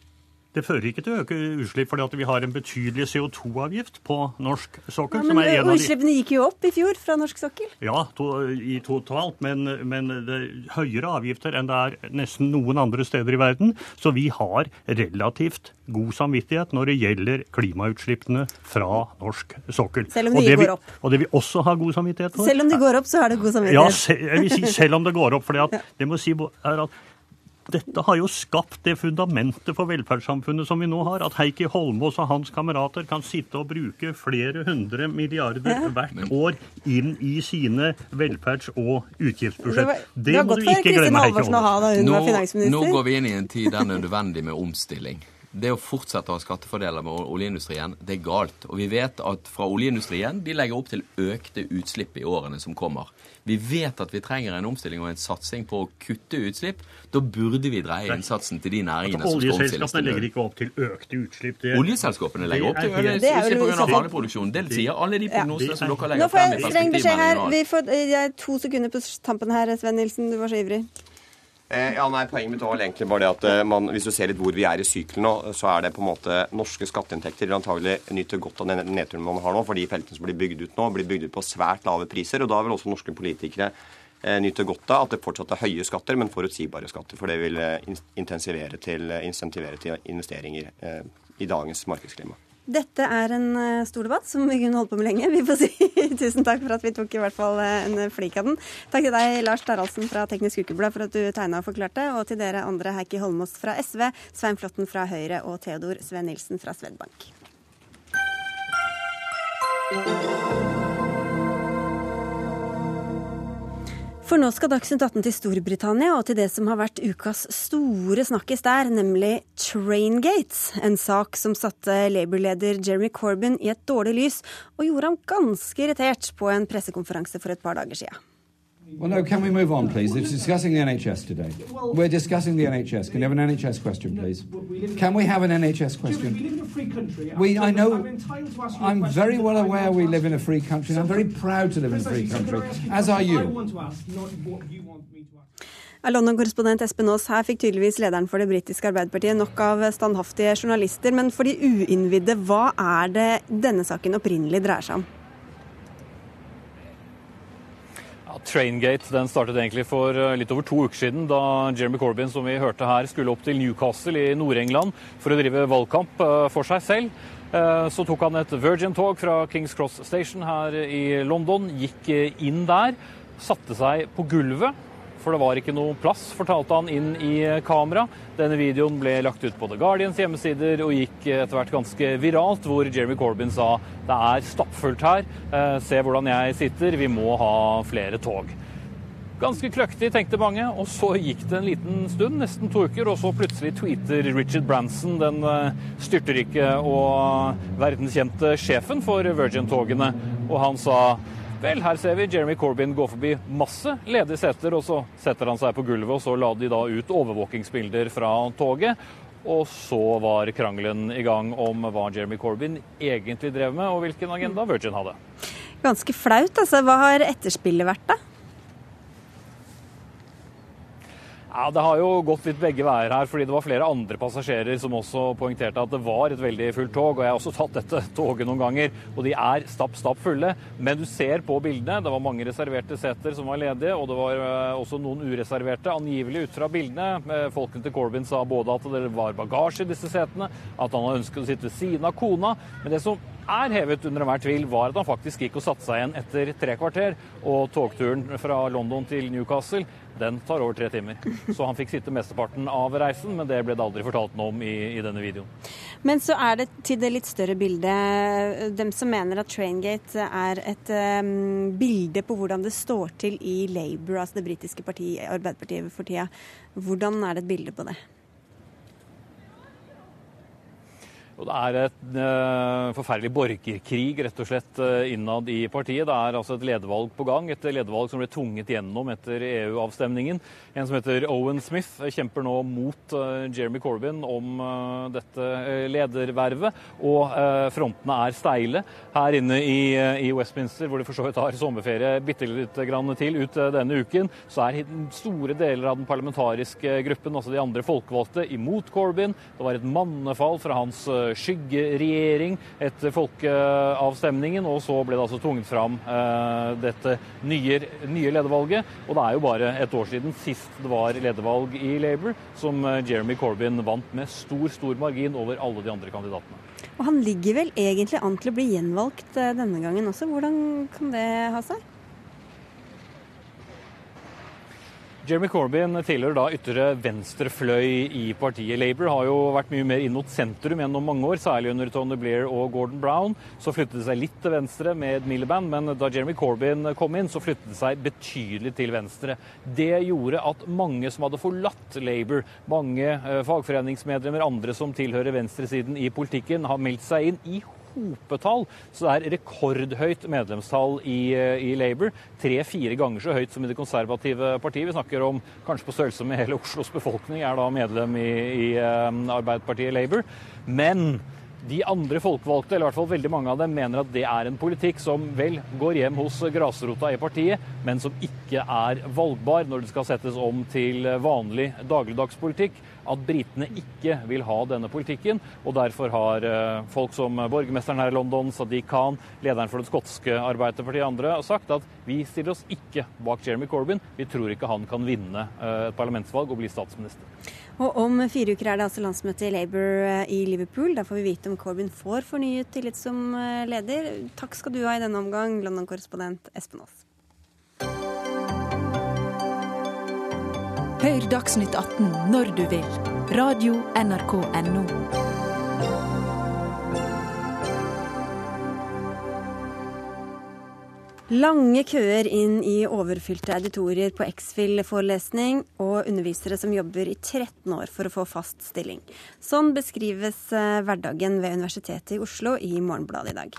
Det fører ikke til å øke utslipp, fordi at vi har en betydelig CO2-avgift på norsk sokkel. Ja, men Utslippene gikk jo opp i fjor fra norsk sokkel? Ja, to, i totalt, men, men, det er høyere avgifter enn det er nesten noen andre steder i verden. Så vi har relativt god samvittighet når det gjelder klimautslippene fra norsk sokkel. Selv om de går opp? Og det vi også har god samvittighet for. Selv om de går opp, så har det god samvittighet? Ja, se, jeg vil si selv om det går opp. for det må si er at dette har jo skapt det fundamentet for velferdssamfunnet som vi nå har. At Heikki Holmås og hans kamerater kan sitte og bruke flere hundre milliarder hvert år inn i sine velferds- og utgiftsbudsjett. Det, det må du ikke glemme, Heikki Holmås. Nå, nå går vi inn i en tid der det er nødvendig med omstilling det å fortsette å ha skattefordeler med oljeindustrien, det er galt. Og vi vet at fra oljeindustrien de legger opp til økte utslipp i årene som kommer. Vi vet at vi trenger en omstilling og en satsing på å kutte utslipp. Da burde vi dreie innsatsen til de næringene som skal omstilles. Oljeselskapene legger ikke opp til økte utslipp. Det, Oljeselskapene legger opp til økte utslipp pga. haleproduksjonen. Det sier alle de prognosene som dere legger frem i her. Vi får jeg er to sekunder på tampen her, Sven Nilsen. Du var så ivrig. Eh, ja, nei, Poenget mitt var egentlig bare det at eh, man, hvis du ser litt hvor vi er i sykkelen nå, så er det på en måte norske skatteinntekter vil antagelig nyte godt av den nedturen man har nå, for de feltene som blir bygd ut nå, blir bygd ut på svært lave priser. og Da vil også norske politikere eh, nyte godt av at det fortsatt er høye skatter, men forutsigbare skatter. For det vil intensivere til, insentivere til investeringer i dagens markedsklima. Dette er en eh, stor debatt som vi kunne holdt på med lenge. Vi får si tusen takk for at vi tok i hvert fall eh, en flik av den. Takk til deg, Lars Taraldsen fra Teknisk Ukeblad for at du tegna og forklarte, og til dere andre, Heikki Holmås fra SV, Svein Flåtten fra Høyre og Theodor Sven Nilsen fra Svedbank. For nå skal Dagsnytt 18 til Storbritannia og til det som har vært ukas store snakkis der, nemlig Traingates. En sak som satte Labour-leder Jeremy Corbyn i et dårlig lys, og gjorde ham ganske irritert på en pressekonferanse for et par dager siden. Well, no, can we move on, please? It's discussing the NHS today. We're discussing the NHS. Can we have an NHS question, please? Can we have an NHS question? We live in a free country. We, I know. I'm very well aware we live in a free country, and I'm very proud to live in a free country, as are you. London-korrespondent Espen Aas, her fikk tydeligvis lederen for det britiske Arbeiderpartiet nok av standhaftige journalister. Men for de uinnvidde, hva er det denne saken opprinnelig dreier seg om? Traingate den startet egentlig for eh, litt over to uker siden, da Jeremy Corbyn som vi hørte her, skulle opp til Newcastle i Nord-England for å drive valgkamp eh, for seg selv. Eh, så tok han et Virgin-tog fra Kings Cross Station her i London, gikk inn der, satte seg på gulvet for det var ikke noe plass, fortalte han inn i kamera. Denne videoen ble lagt ut på The Guardians hjemmesider og gikk etter hvert ganske viralt, hvor Jeremy Corbyn sa det er stappfullt her, eh, se hvordan jeg sitter, vi må ha flere tog. Ganske kløktig, tenkte mange, og så gikk det en liten stund, nesten to uker, og så plutselig tweeter Richard Branson, den eh, styrterike og verdenskjente sjefen for Virgin-togene, og han sa Vel, her ser vi Jeremy Corbyn gå forbi masse ledige seter, og så setter han seg på gulvet, og så la de da ut overvåkingsbilder fra toget. Og så var krangelen i gang om hva Jeremy Corbyn egentlig drev med, og hvilken agenda Virgin hadde. Ganske flaut, altså. Hva har etterspillet vært, da? Ja, Det har jo gått litt begge veier her, fordi det var flere andre passasjerer som også poengterte at det var et veldig fullt tog. og Jeg har også tatt dette toget noen ganger, og de er stapp, stapp fulle. Men du ser på bildene, det var mange reserverte seter som var ledige, og det var eh, også noen ureserverte. Angivelig ut fra bildene. Eh, folkene til Corbyn sa både at det var bagasje i disse setene, at han hadde ønsket å sitte ved siden av kona. Men det som er hevet under enhver tvil, var at han faktisk gikk og satte seg igjen etter tre kvarter. Og togturen fra London til Newcastle den tar over tre timer. Så han fikk sitte mesteparten av reisen, men det ble det aldri fortalt noe om i, i, denne videoen. Men så er det til det litt større bildet. Dem som mener at Traingate er et um, bilde på hvordan det står til i Labour, altså det britiske partiet, Arbeiderpartiet for tida. Hvordan er det et bilde på det? Og det er et uh, forferdelig borgerkrig rett og slett uh, innad i partiet. Det er altså et ledervalg på gang. Et ledervalg som ble tvunget gjennom etter EU-avstemningen. En som heter Owen Smith kjemper nå mot uh, Jeremy Corbyn om dette ledervervet. Og frontene er steile. Her inne i, i, Westminster, hvor de for så vidt har sommerferie bitte litt grann til ut denne uken, så er store deler av den parlamentariske gruppen, altså de andre folkevalgte, imot Corbyn. Det var et mannefall fra hans skyggeregjering etter folkeavstemningen, og så ble det altså tvunget fram eh, dette nye, nye ledervalget. Og det er jo bare et år siden sist det var ledervalg i Labour, som eh, Jeremy Corbyn vant med stor, stor margin over alle de andre kandidatene. Og han ligger vel egentlig an til å bli gjenvalgt eh, denne gangen også. Hvordan kan det ha seg? Jeremy Corbyn tilhører da ytre venstrefløy i partiet. Labour har jo vært mye mer inn mot sentrum gjennom mange år, særlig under Tony Blair og Gordon Brown. Så flyttet det seg litt til venstre med Miliband, men da Jeremy Corbyn kom inn, så flyttet det seg betydelig til venstre. Det gjorde at mange som hadde forlatt Labour, mange eh, fagforeningsmedlemmer, andre som tilhører venstresiden i politikken, har meldt seg inn i hopetall. Så det er rekordhøyt medlemstall i, i Labour. Tre-fire ganger så høyt som i det konservative partiet. Vi snakker om kanskje på størrelse med hele Oslos befolkning er da medlem i, i um, Arbeiderpartiet Labour. Men de andre folkevalgte, eller i hvert fall veldig mange av dem, mener at det er en politikk som vel går hjem hos grasrota i partiet, men som ikke er valgbar når det skal settes om til vanlig dagligdagspolitikk at britene ikke vil ha denne politikken. Og derfor har eh, folk som borgermesteren her i London, Sadiq Khan, lederen for det skotske Arbeiderpartiet og andre, sagt at vi stiller oss ikke bak Jeremy Corbyn. Vi tror ikke han kan vinne eh, et parlamentsvalg og bli statsminister. Og Om fire uker er det altså landsmøte i Labour eh, i Liverpool. Da får vi vite om Corbyn får fornyet tillit som leder. Takk skal du ha i denne omgang, London-korrespondent Espen Aas. Hør Dagsnytt 18 når du vil. Radio NRK Radio.nrk.no. Lange køer inn i overfylte auditorier på X-FIL-forelesning, og undervisere som jobber i 13 år for å få fast stilling. Sånn beskrives eh, hverdagen ved Universitetet i Oslo i Morgenbladet i dag.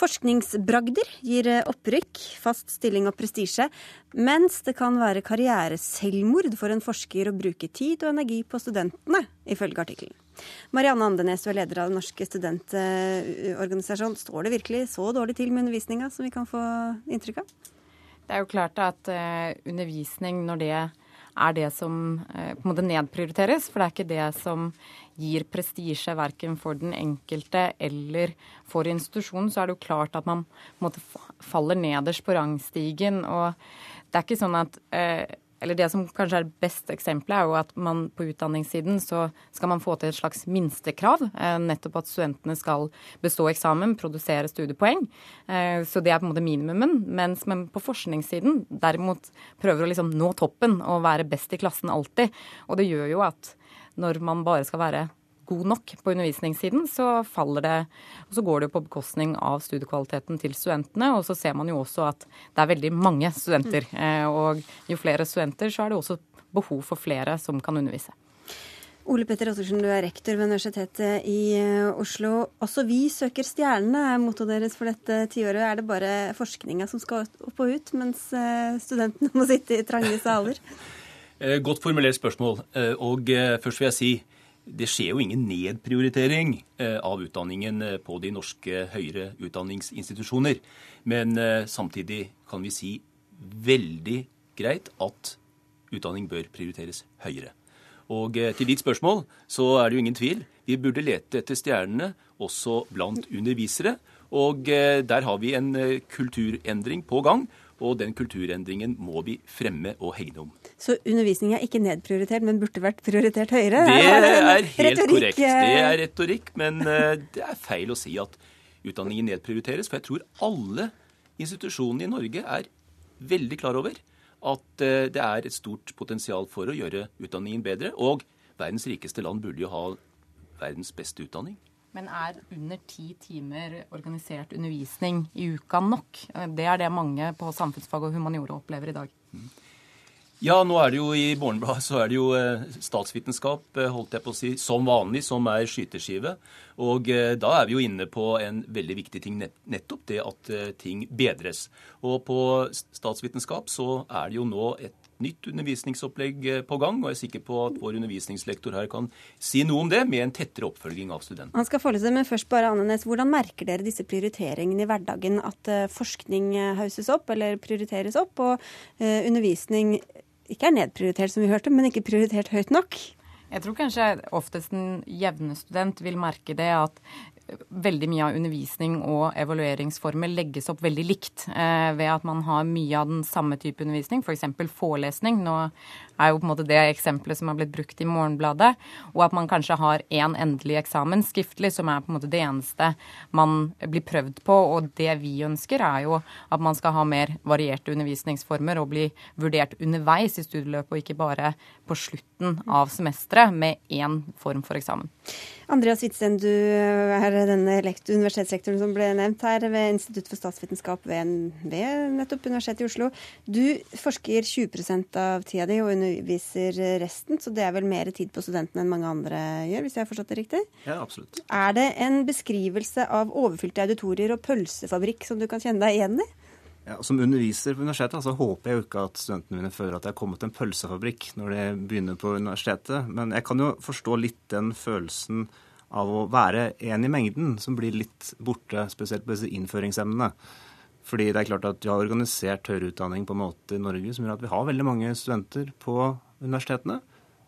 Forskningsbragder gir opprykk, fast stilling og prestisje, mens det kan være karriereselvmord for en forsker å bruke tid og energi på studentene, ifølge artikkelen. Marianne Andenes, du er leder av Den norske studentorganisasjon. Står det virkelig så dårlig til med undervisninga som vi kan få inntrykk av? Det er jo klart at uh, undervisning, når det er det som uh, på en måte nedprioriteres, for det er ikke det som gir prestisje verken for den enkelte eller for institusjonen, så er det jo klart at man måte, faller nederst på rangstigen. Og det er ikke sånn at eh, eller Det som kanskje er det beste eksempelet, er jo at man på utdanningssiden så skal man få til et slags minstekrav. Eh, nettopp at studentene skal bestå eksamen, produsere studiepoeng. Eh, så det er på en måte minimumen. Mens man på forskningssiden derimot prøver å liksom nå toppen og være best i klassen alltid. Og det gjør jo at når man bare skal være god nok på undervisningssiden, så faller det Og så går det jo på bekostning av studiekvaliteten til studentene. Og så ser man jo også at det er veldig mange studenter. Mm. Eh, og jo flere studenter, så er det også behov for flere som kan undervise. Ole Petter Ottersen, du er rektor ved Universitetet i eh, Oslo. Også vi søker stjernene, er mottoet deres for dette tiåret. Er det bare forskninga som skal opp og ut, mens eh, studentene må sitte i trange saler? Eh, godt formulert spørsmål. Og først vil jeg si det skjer jo ingen nedprioritering av utdanningen på de norske høyere utdanningsinstitusjoner. Men samtidig kan vi si veldig greit at utdanning bør prioriteres høyere. Og eh, til ditt spørsmål så er det jo ingen tvil. Vi burde lete etter stjernene også blant undervisere. Og eh, der har vi en eh, kulturendring på gang. Og den kulturendringen må vi fremme og hegne om. Så undervisning er ikke nedprioritert, men burde vært prioritert høyere? Det er helt retorikk, korrekt. Det eh, er retorikk, men eh, det er feil å si at utdanningen nedprioriteres. For jeg tror alle institusjonene i Norge er veldig klar over at eh, det er et stort potensial for å gjøre utdanningen bedre. Og verdens rikeste land burde jo ha verdens beste utdanning. Men er under ti timer organisert undervisning i uka nok? Det er det mange på samfunnsfag og humaniora opplever i dag. Ja, nå er det jo i Morgenbladet så er det jo eh, statsvitenskap, eh, holdt jeg på å si, som vanlig, som er skyteskive. Og eh, da er vi jo inne på en veldig viktig ting, nettopp det at ting bedres. Og på statsvitenskap så er det jo nå et nytt undervisningsopplegg på gang, og jeg er sikker på at vår undervisningslektor her kan si noe om det, med en tettere oppfølging av studentene. Han skal forholde seg, men først bare Annenes, Hvordan merker dere disse prioriteringene i hverdagen? At forskning hauses opp eller prioriteres opp, og undervisning ikke er nedprioritert, som vi hørte, men ikke prioritert høyt nok? Jeg tror kanskje oftest en jevne student vil merke det at veldig mye av undervisning og evalueringsformer legges opp veldig likt, eh, ved at man har mye av den samme type undervisning, f.eks. forelesning. Nå er jo på en måte det eksempelet som har blitt brukt i Morgenbladet. Og at man kanskje har én endelig eksamen skriftlig, som er på en måte det eneste man blir prøvd på. Og det vi ønsker, er jo at man skal ha mer varierte undervisningsformer og bli vurdert underveis i studieløpet, og ikke bare på slutten av semesteret med én form for eksamen. Andreas Hvitsten, du er denne lekt- universitetslektoren som ble nevnt her ved Institutt for statsvitenskap ved, ved nettopp Universitetet i Oslo. Du forsker 20% av tida di og underviser resten, så det er vel mer tid på studentene enn mange andre gjør, hvis jeg har forstått det riktig? Ja, absolutt. Er det en beskrivelse av overfylte auditorier og pølsefabrikk som du kan kjenne deg igjen i? Ja, som underviser på universitetet så håper jeg jo ikke at studentene mine føler at jeg har kommet til en pølsefabrikk når de begynner på universitetet. Men jeg kan jo forstå litt den følelsen av å være en i mengden som blir litt borte, spesielt på disse innføringsemnene. Fordi det er klart at vi har organisert høyere utdanning på en måte i Norge som gjør at vi har veldig mange studenter på universitetene.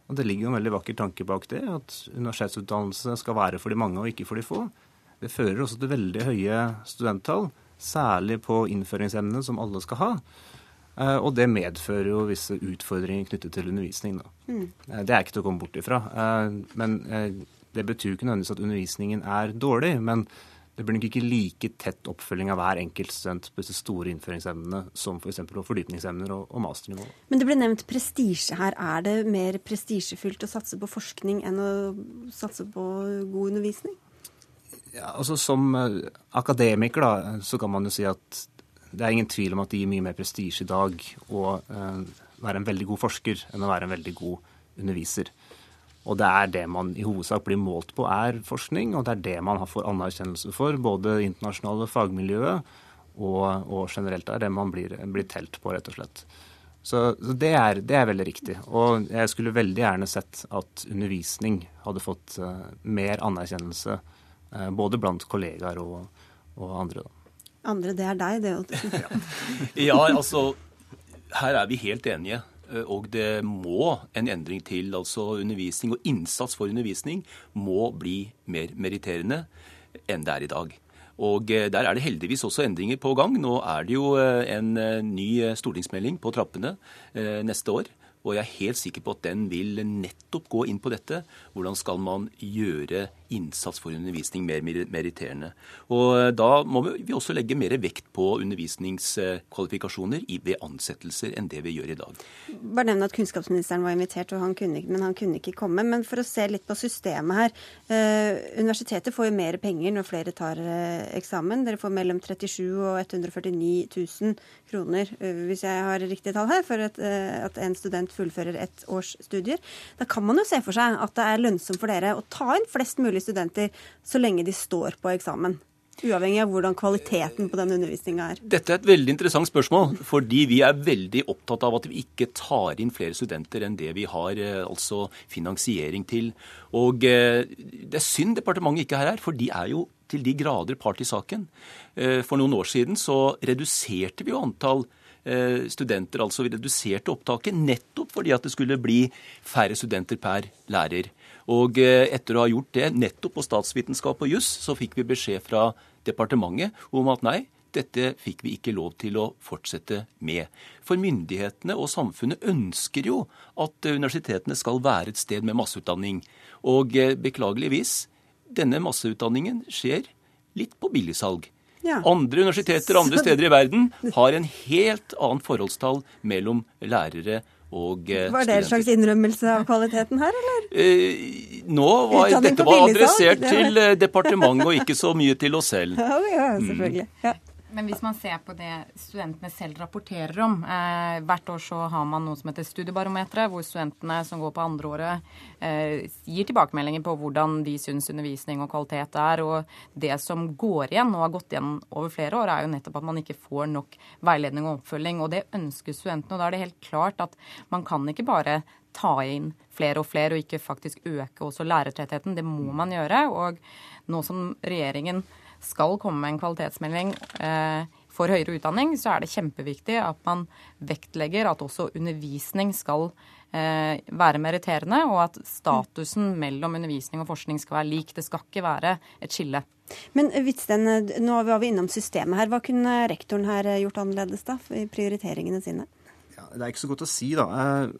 Og det ligger jo en veldig vakker tanke bak det, at universitetsutdannelse skal være for de mange og ikke for de få. Det fører også til veldig høye studenttall, særlig på innføringsemnene som alle skal ha. Eh, Og det medfører jo visse utfordringer knyttet til undervisning. Da. Mm. Eh, Det er ikke til å komme bort ifra. Eh, Men det betyr jo ikke nødvendigvis at undervisningen er dårlig. Men det blir nok ikke like tett oppfølging av hver enkelt student på disse store innføringsemnene som f.eks. på fordypningsemner og, og masternivå. Men det ble nevnt prestisje her. Er det mer prestisjefylt å satse på forskning enn å satse på god undervisning? Ja, altså Som eh, akademiker da, så kan man jo si at det er ingen tvil om at det gir mye mer prestisje i dag å eh, være en veldig god forsker enn å være en veldig god underviser. Og det er det man i hovedsak blir målt på, er forskning, og det er det man får anerkjennelse for, både det internasjonale fagmiljøet og, og generelt er det man blir, blir telt på, rett og slett. Så, så det, er, det er veldig riktig. Og jeg skulle veldig gjerne sett at undervisning hadde fått uh, mer anerkjennelse uh, både blant kollegaer og, og andre. Da. Andre, det er deg, det. Ottesen. Ja, altså, her er vi helt enige. Eh, Og det må en endring til. Altså undervisning og innsats for undervisning må bli mer meritterende enn det er i dag. Og eh, der er det heldigvis også endringer på gang. Nå er det jo eh, en ny stortingsmelding på trappene neste år. Og jeg er helt sikker på at den vil nettopp gå inn på dette. Hvordan skal man gjøre innsats for undervisning mer mer- meritterende? Og eh, da må vi også legge mer vekt på undervisningskvalifikasjoner ved ansettelser enn det vi gjør i dag. Bare nevne at kunnskapsministeren var invitert, han kunne, men han kunne ikke komme. Men for å se litt på systemet her. Eh, universitetet får jo mer penger når flere tar eh, eksamen. Dere får mellom 37 og 149 000 kroner, hvis jeg har riktig tall her, for at en student fullfører ett års studier. Da kan man jo se for seg at det er lønnsomt for dere å ta inn flest mulig studenter så lenge de står på eksamen. Uavhengig av hvordan kvaliteten på den undervisninga er. Dette er et veldig interessant spørsmål, fordi vi er veldig opptatt av at vi ikke tar inn flere studenter enn det vi har eh, altså finansiering til. Og eh, det er synd departementet ikke er her, for de er jo til de grader part i saken. Eh, For noen år siden så reduserte vi jo antall studenter. Altså vi reduserte opptaket nettopp fordi at det skulle bli færre studenter per lærer. Og eh, etter å ha gjort det nettopp på statsvitenskap og juss, så fikk vi beskjed fra departementet om at nei, dette fikk vi ikke lov til å fortsette med. For myndighetene og samfunnet ønsker jo at universitetene skal være et sted med masseutdanning. Og eh, beklageligvis, denne masseutdanningen skjer litt på billigsalg. Ja. Andre universiteter andre steder i verden har en helt annet forholdstall mellom lærere og eh, Var det en slags innrømmelse av kvaliteten her, eller? Eh, nå var dette var adressert til eh, departementet og ikke så mye til oss selv. Ja, ja, selvfølgelig. Ja. Men hvis man ser på det studentene selv rapporterer om eh, Hvert år så har man noe som heter Studiebarometeret, hvor studentene som går på andreåret, eh, gir tilbakemeldinger på hvordan de syns undervisning og kvalitet er. Og det som går igjen, og har gått igjen over flere år, er jo nettopp at man ikke får nok veiledning og oppfølging. Og det ønsker studentene. Og da er det helt klart at man kan ikke bare ta inn flere og flere, og ikke faktisk øke også lærertettheten. Det må man gjøre. Og nå som regjeringen skal komme med en kvalitetsmelding eh, for høyere utdanning, så er det kjempeviktig at man vektlegger at også undervisning skal eh, være meritterende, og at statusen mellom undervisning og forskning skal være lik. Det skal ikke være et skille. Men Hvitsten, nå var vi innom systemet her. Hva kunne rektoren her gjort annerledes da, i prioriteringene sine? Det er ikke så godt å si, da. Eh,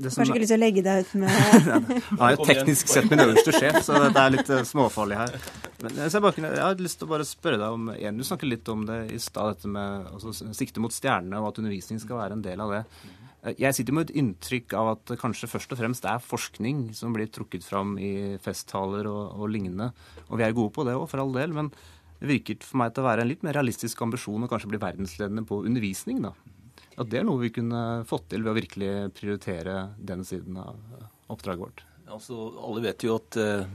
det som- Kanskje ikke lyst til å legge deg ut med Jeg er jo teknisk sett min øverste sjef, så det er litt eh, småfarlig her. Men jeg, bare jeg har lyst til å bare spørre deg om en, Du snakket litt om det i stad, dette med altså, sikte mot stjernene, og at undervisning skal være en del av det. Eh, Jeg sitter med et inntrykk av at det kanskje først og fremst er forskning som blir trukket fram i festtaler og, og lignende. Og vi er gode på det òg, for all del. Men det virker for meg til å være en litt mer realistisk ambisjon å kanskje bli verdensledende på undervisning. da. At det er noe vi kunne fått til ved å virkelig prioritere den siden av eh, oppdraget vårt. Altså, Alle vet jo at eh,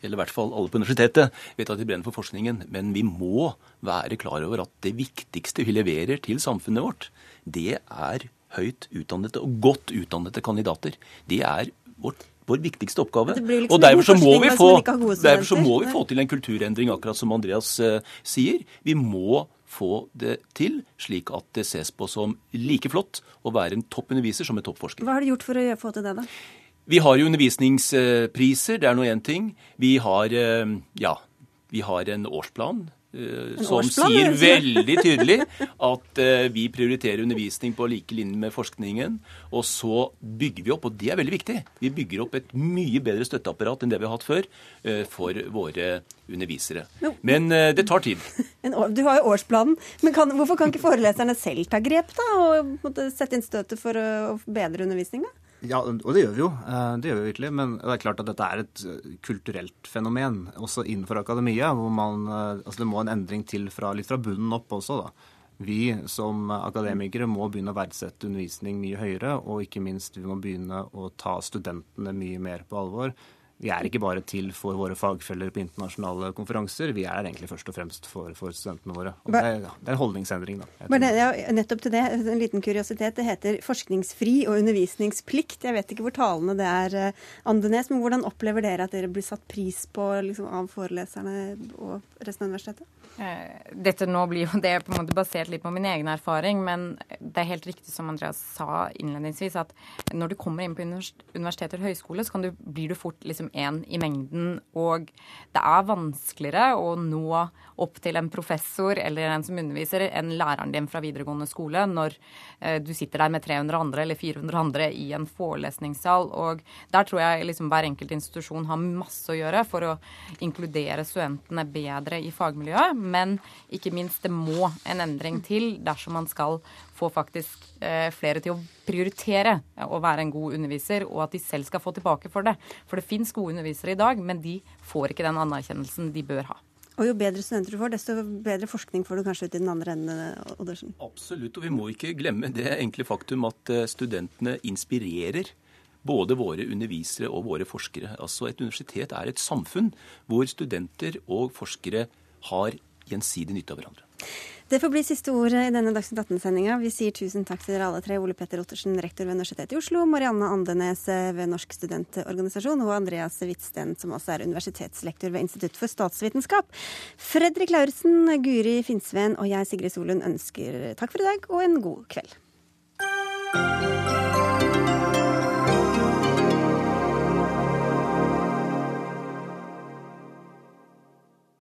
eller i hvert fall alle på universitetet, vet at de brenner for forskningen. Men vi må være klar over at det viktigste vi leverer til samfunnet vårt, det er høyt utdannede og godt utdannede kandidater. Det er vårt, vår viktigste oppgave. Liksom Og derfor så, må vi få, derfor så må vi få til en kulturendring, akkurat som Andreas uh, sier. Vi må få det til, slik at det ses på som like flott å være en toppunderviser som en toppforsker. Hva har du gjort for å få til det, da? Vi har jo undervisningspriser, det er nå én ting. Vi har, eh, ja, vi har en årsplan. Eh, som sier veldig tydelig at eh, vi prioriterer undervisning på like linje med forskningen. Og så bygger vi opp, og det er veldig viktig, vi bygger opp et mye bedre støtteapparat enn det vi har hatt før eh, for våre undervisere. Men det tar tid. Du har jo årsplanen, men kan, hvorfor kan ikke foreleserne selv ta grep da, og sette inn støtet for å, bedre undervisning? Ja, og det gjør vi jo. Eh, Det gjør vi virkelig. Men det er klart at dette er et eh, kulturelt fenomen, også innenfor akademia. hvor man, eh, altså Det må en endring til fra, litt fra bunnen opp også. da. Vi som akademikere må begynne å verdsette undervisning mye høyere, og ikke minst vi må begynne å ta studentene mye mer på alvor. Vi er ikke bare til for våre fagfeller på internasjonale konferanser, vi er egentlig først og fremst for, for studentene våre. Det, er, ja, det er en holdningsendring, da. Men det, ja, nettopp til det, en liten kuriositet. Det heter forskningsfri og undervisningsplikt. Jeg vet ikke hvor talende det er, eh, Andenes, men hvordan opplever dere at dere blir satt pris på liksom, av foreleserne og resten av universitetet? Eh, Dette nå blir jo det på en måte basert litt på min egen erfaring, men det er helt riktig som Andreas sa innledningsvis, at når du kommer inn på universitet eller høyskole, så du, blir du fort liksom i mengden. Og det er vanskeligere å nå opp til en professor eller en som underviser, enn læreren din fra videregående skole når eh, du sitter der med 300 andre eller 400 andre i en forelesningssal. Og der tror jeg liksom hver enkelt institusjon har masse å gjøre for å inkludere studentene bedre i fagmiljøet. Men ikke minst, det må en endring til dersom man skal få faktisk eh, flere til å prioritere eh, å være en god underviser, og at de selv skal få tilbake for det. For det fins gode undervisere i dag, men de får ikke den anerkjennelsen de bør ha. Og jo bedre studenter du får, desto bedre forskning får du kanskje ut i den andre enden. eh, Oddersen. Absolutt, og vi må ikke glemme det enkle faktum at studentene inspirerer både våre undervisere og våre forskere. Altså Et universitet er et samfunn hvor studenter og forskere har gjensidig nytte av hverandre. Det får bli siste ordet i denne Dagsnytt 18-sendinga. Vi sier tusen takk til dere alle tre. Ole Petter Ottersen, rektor ved Universitetet i Oslo, Marianne Andenes ved Norsk studentorganisasjon og Andreas Hvitsten, som også er universitetslektor ved Institutt for statsvitenskap. Fredrik Lauritzen, Guri Finnsveen og jeg, Sigrid Solund, ønsker takk for i dag og en god kveld.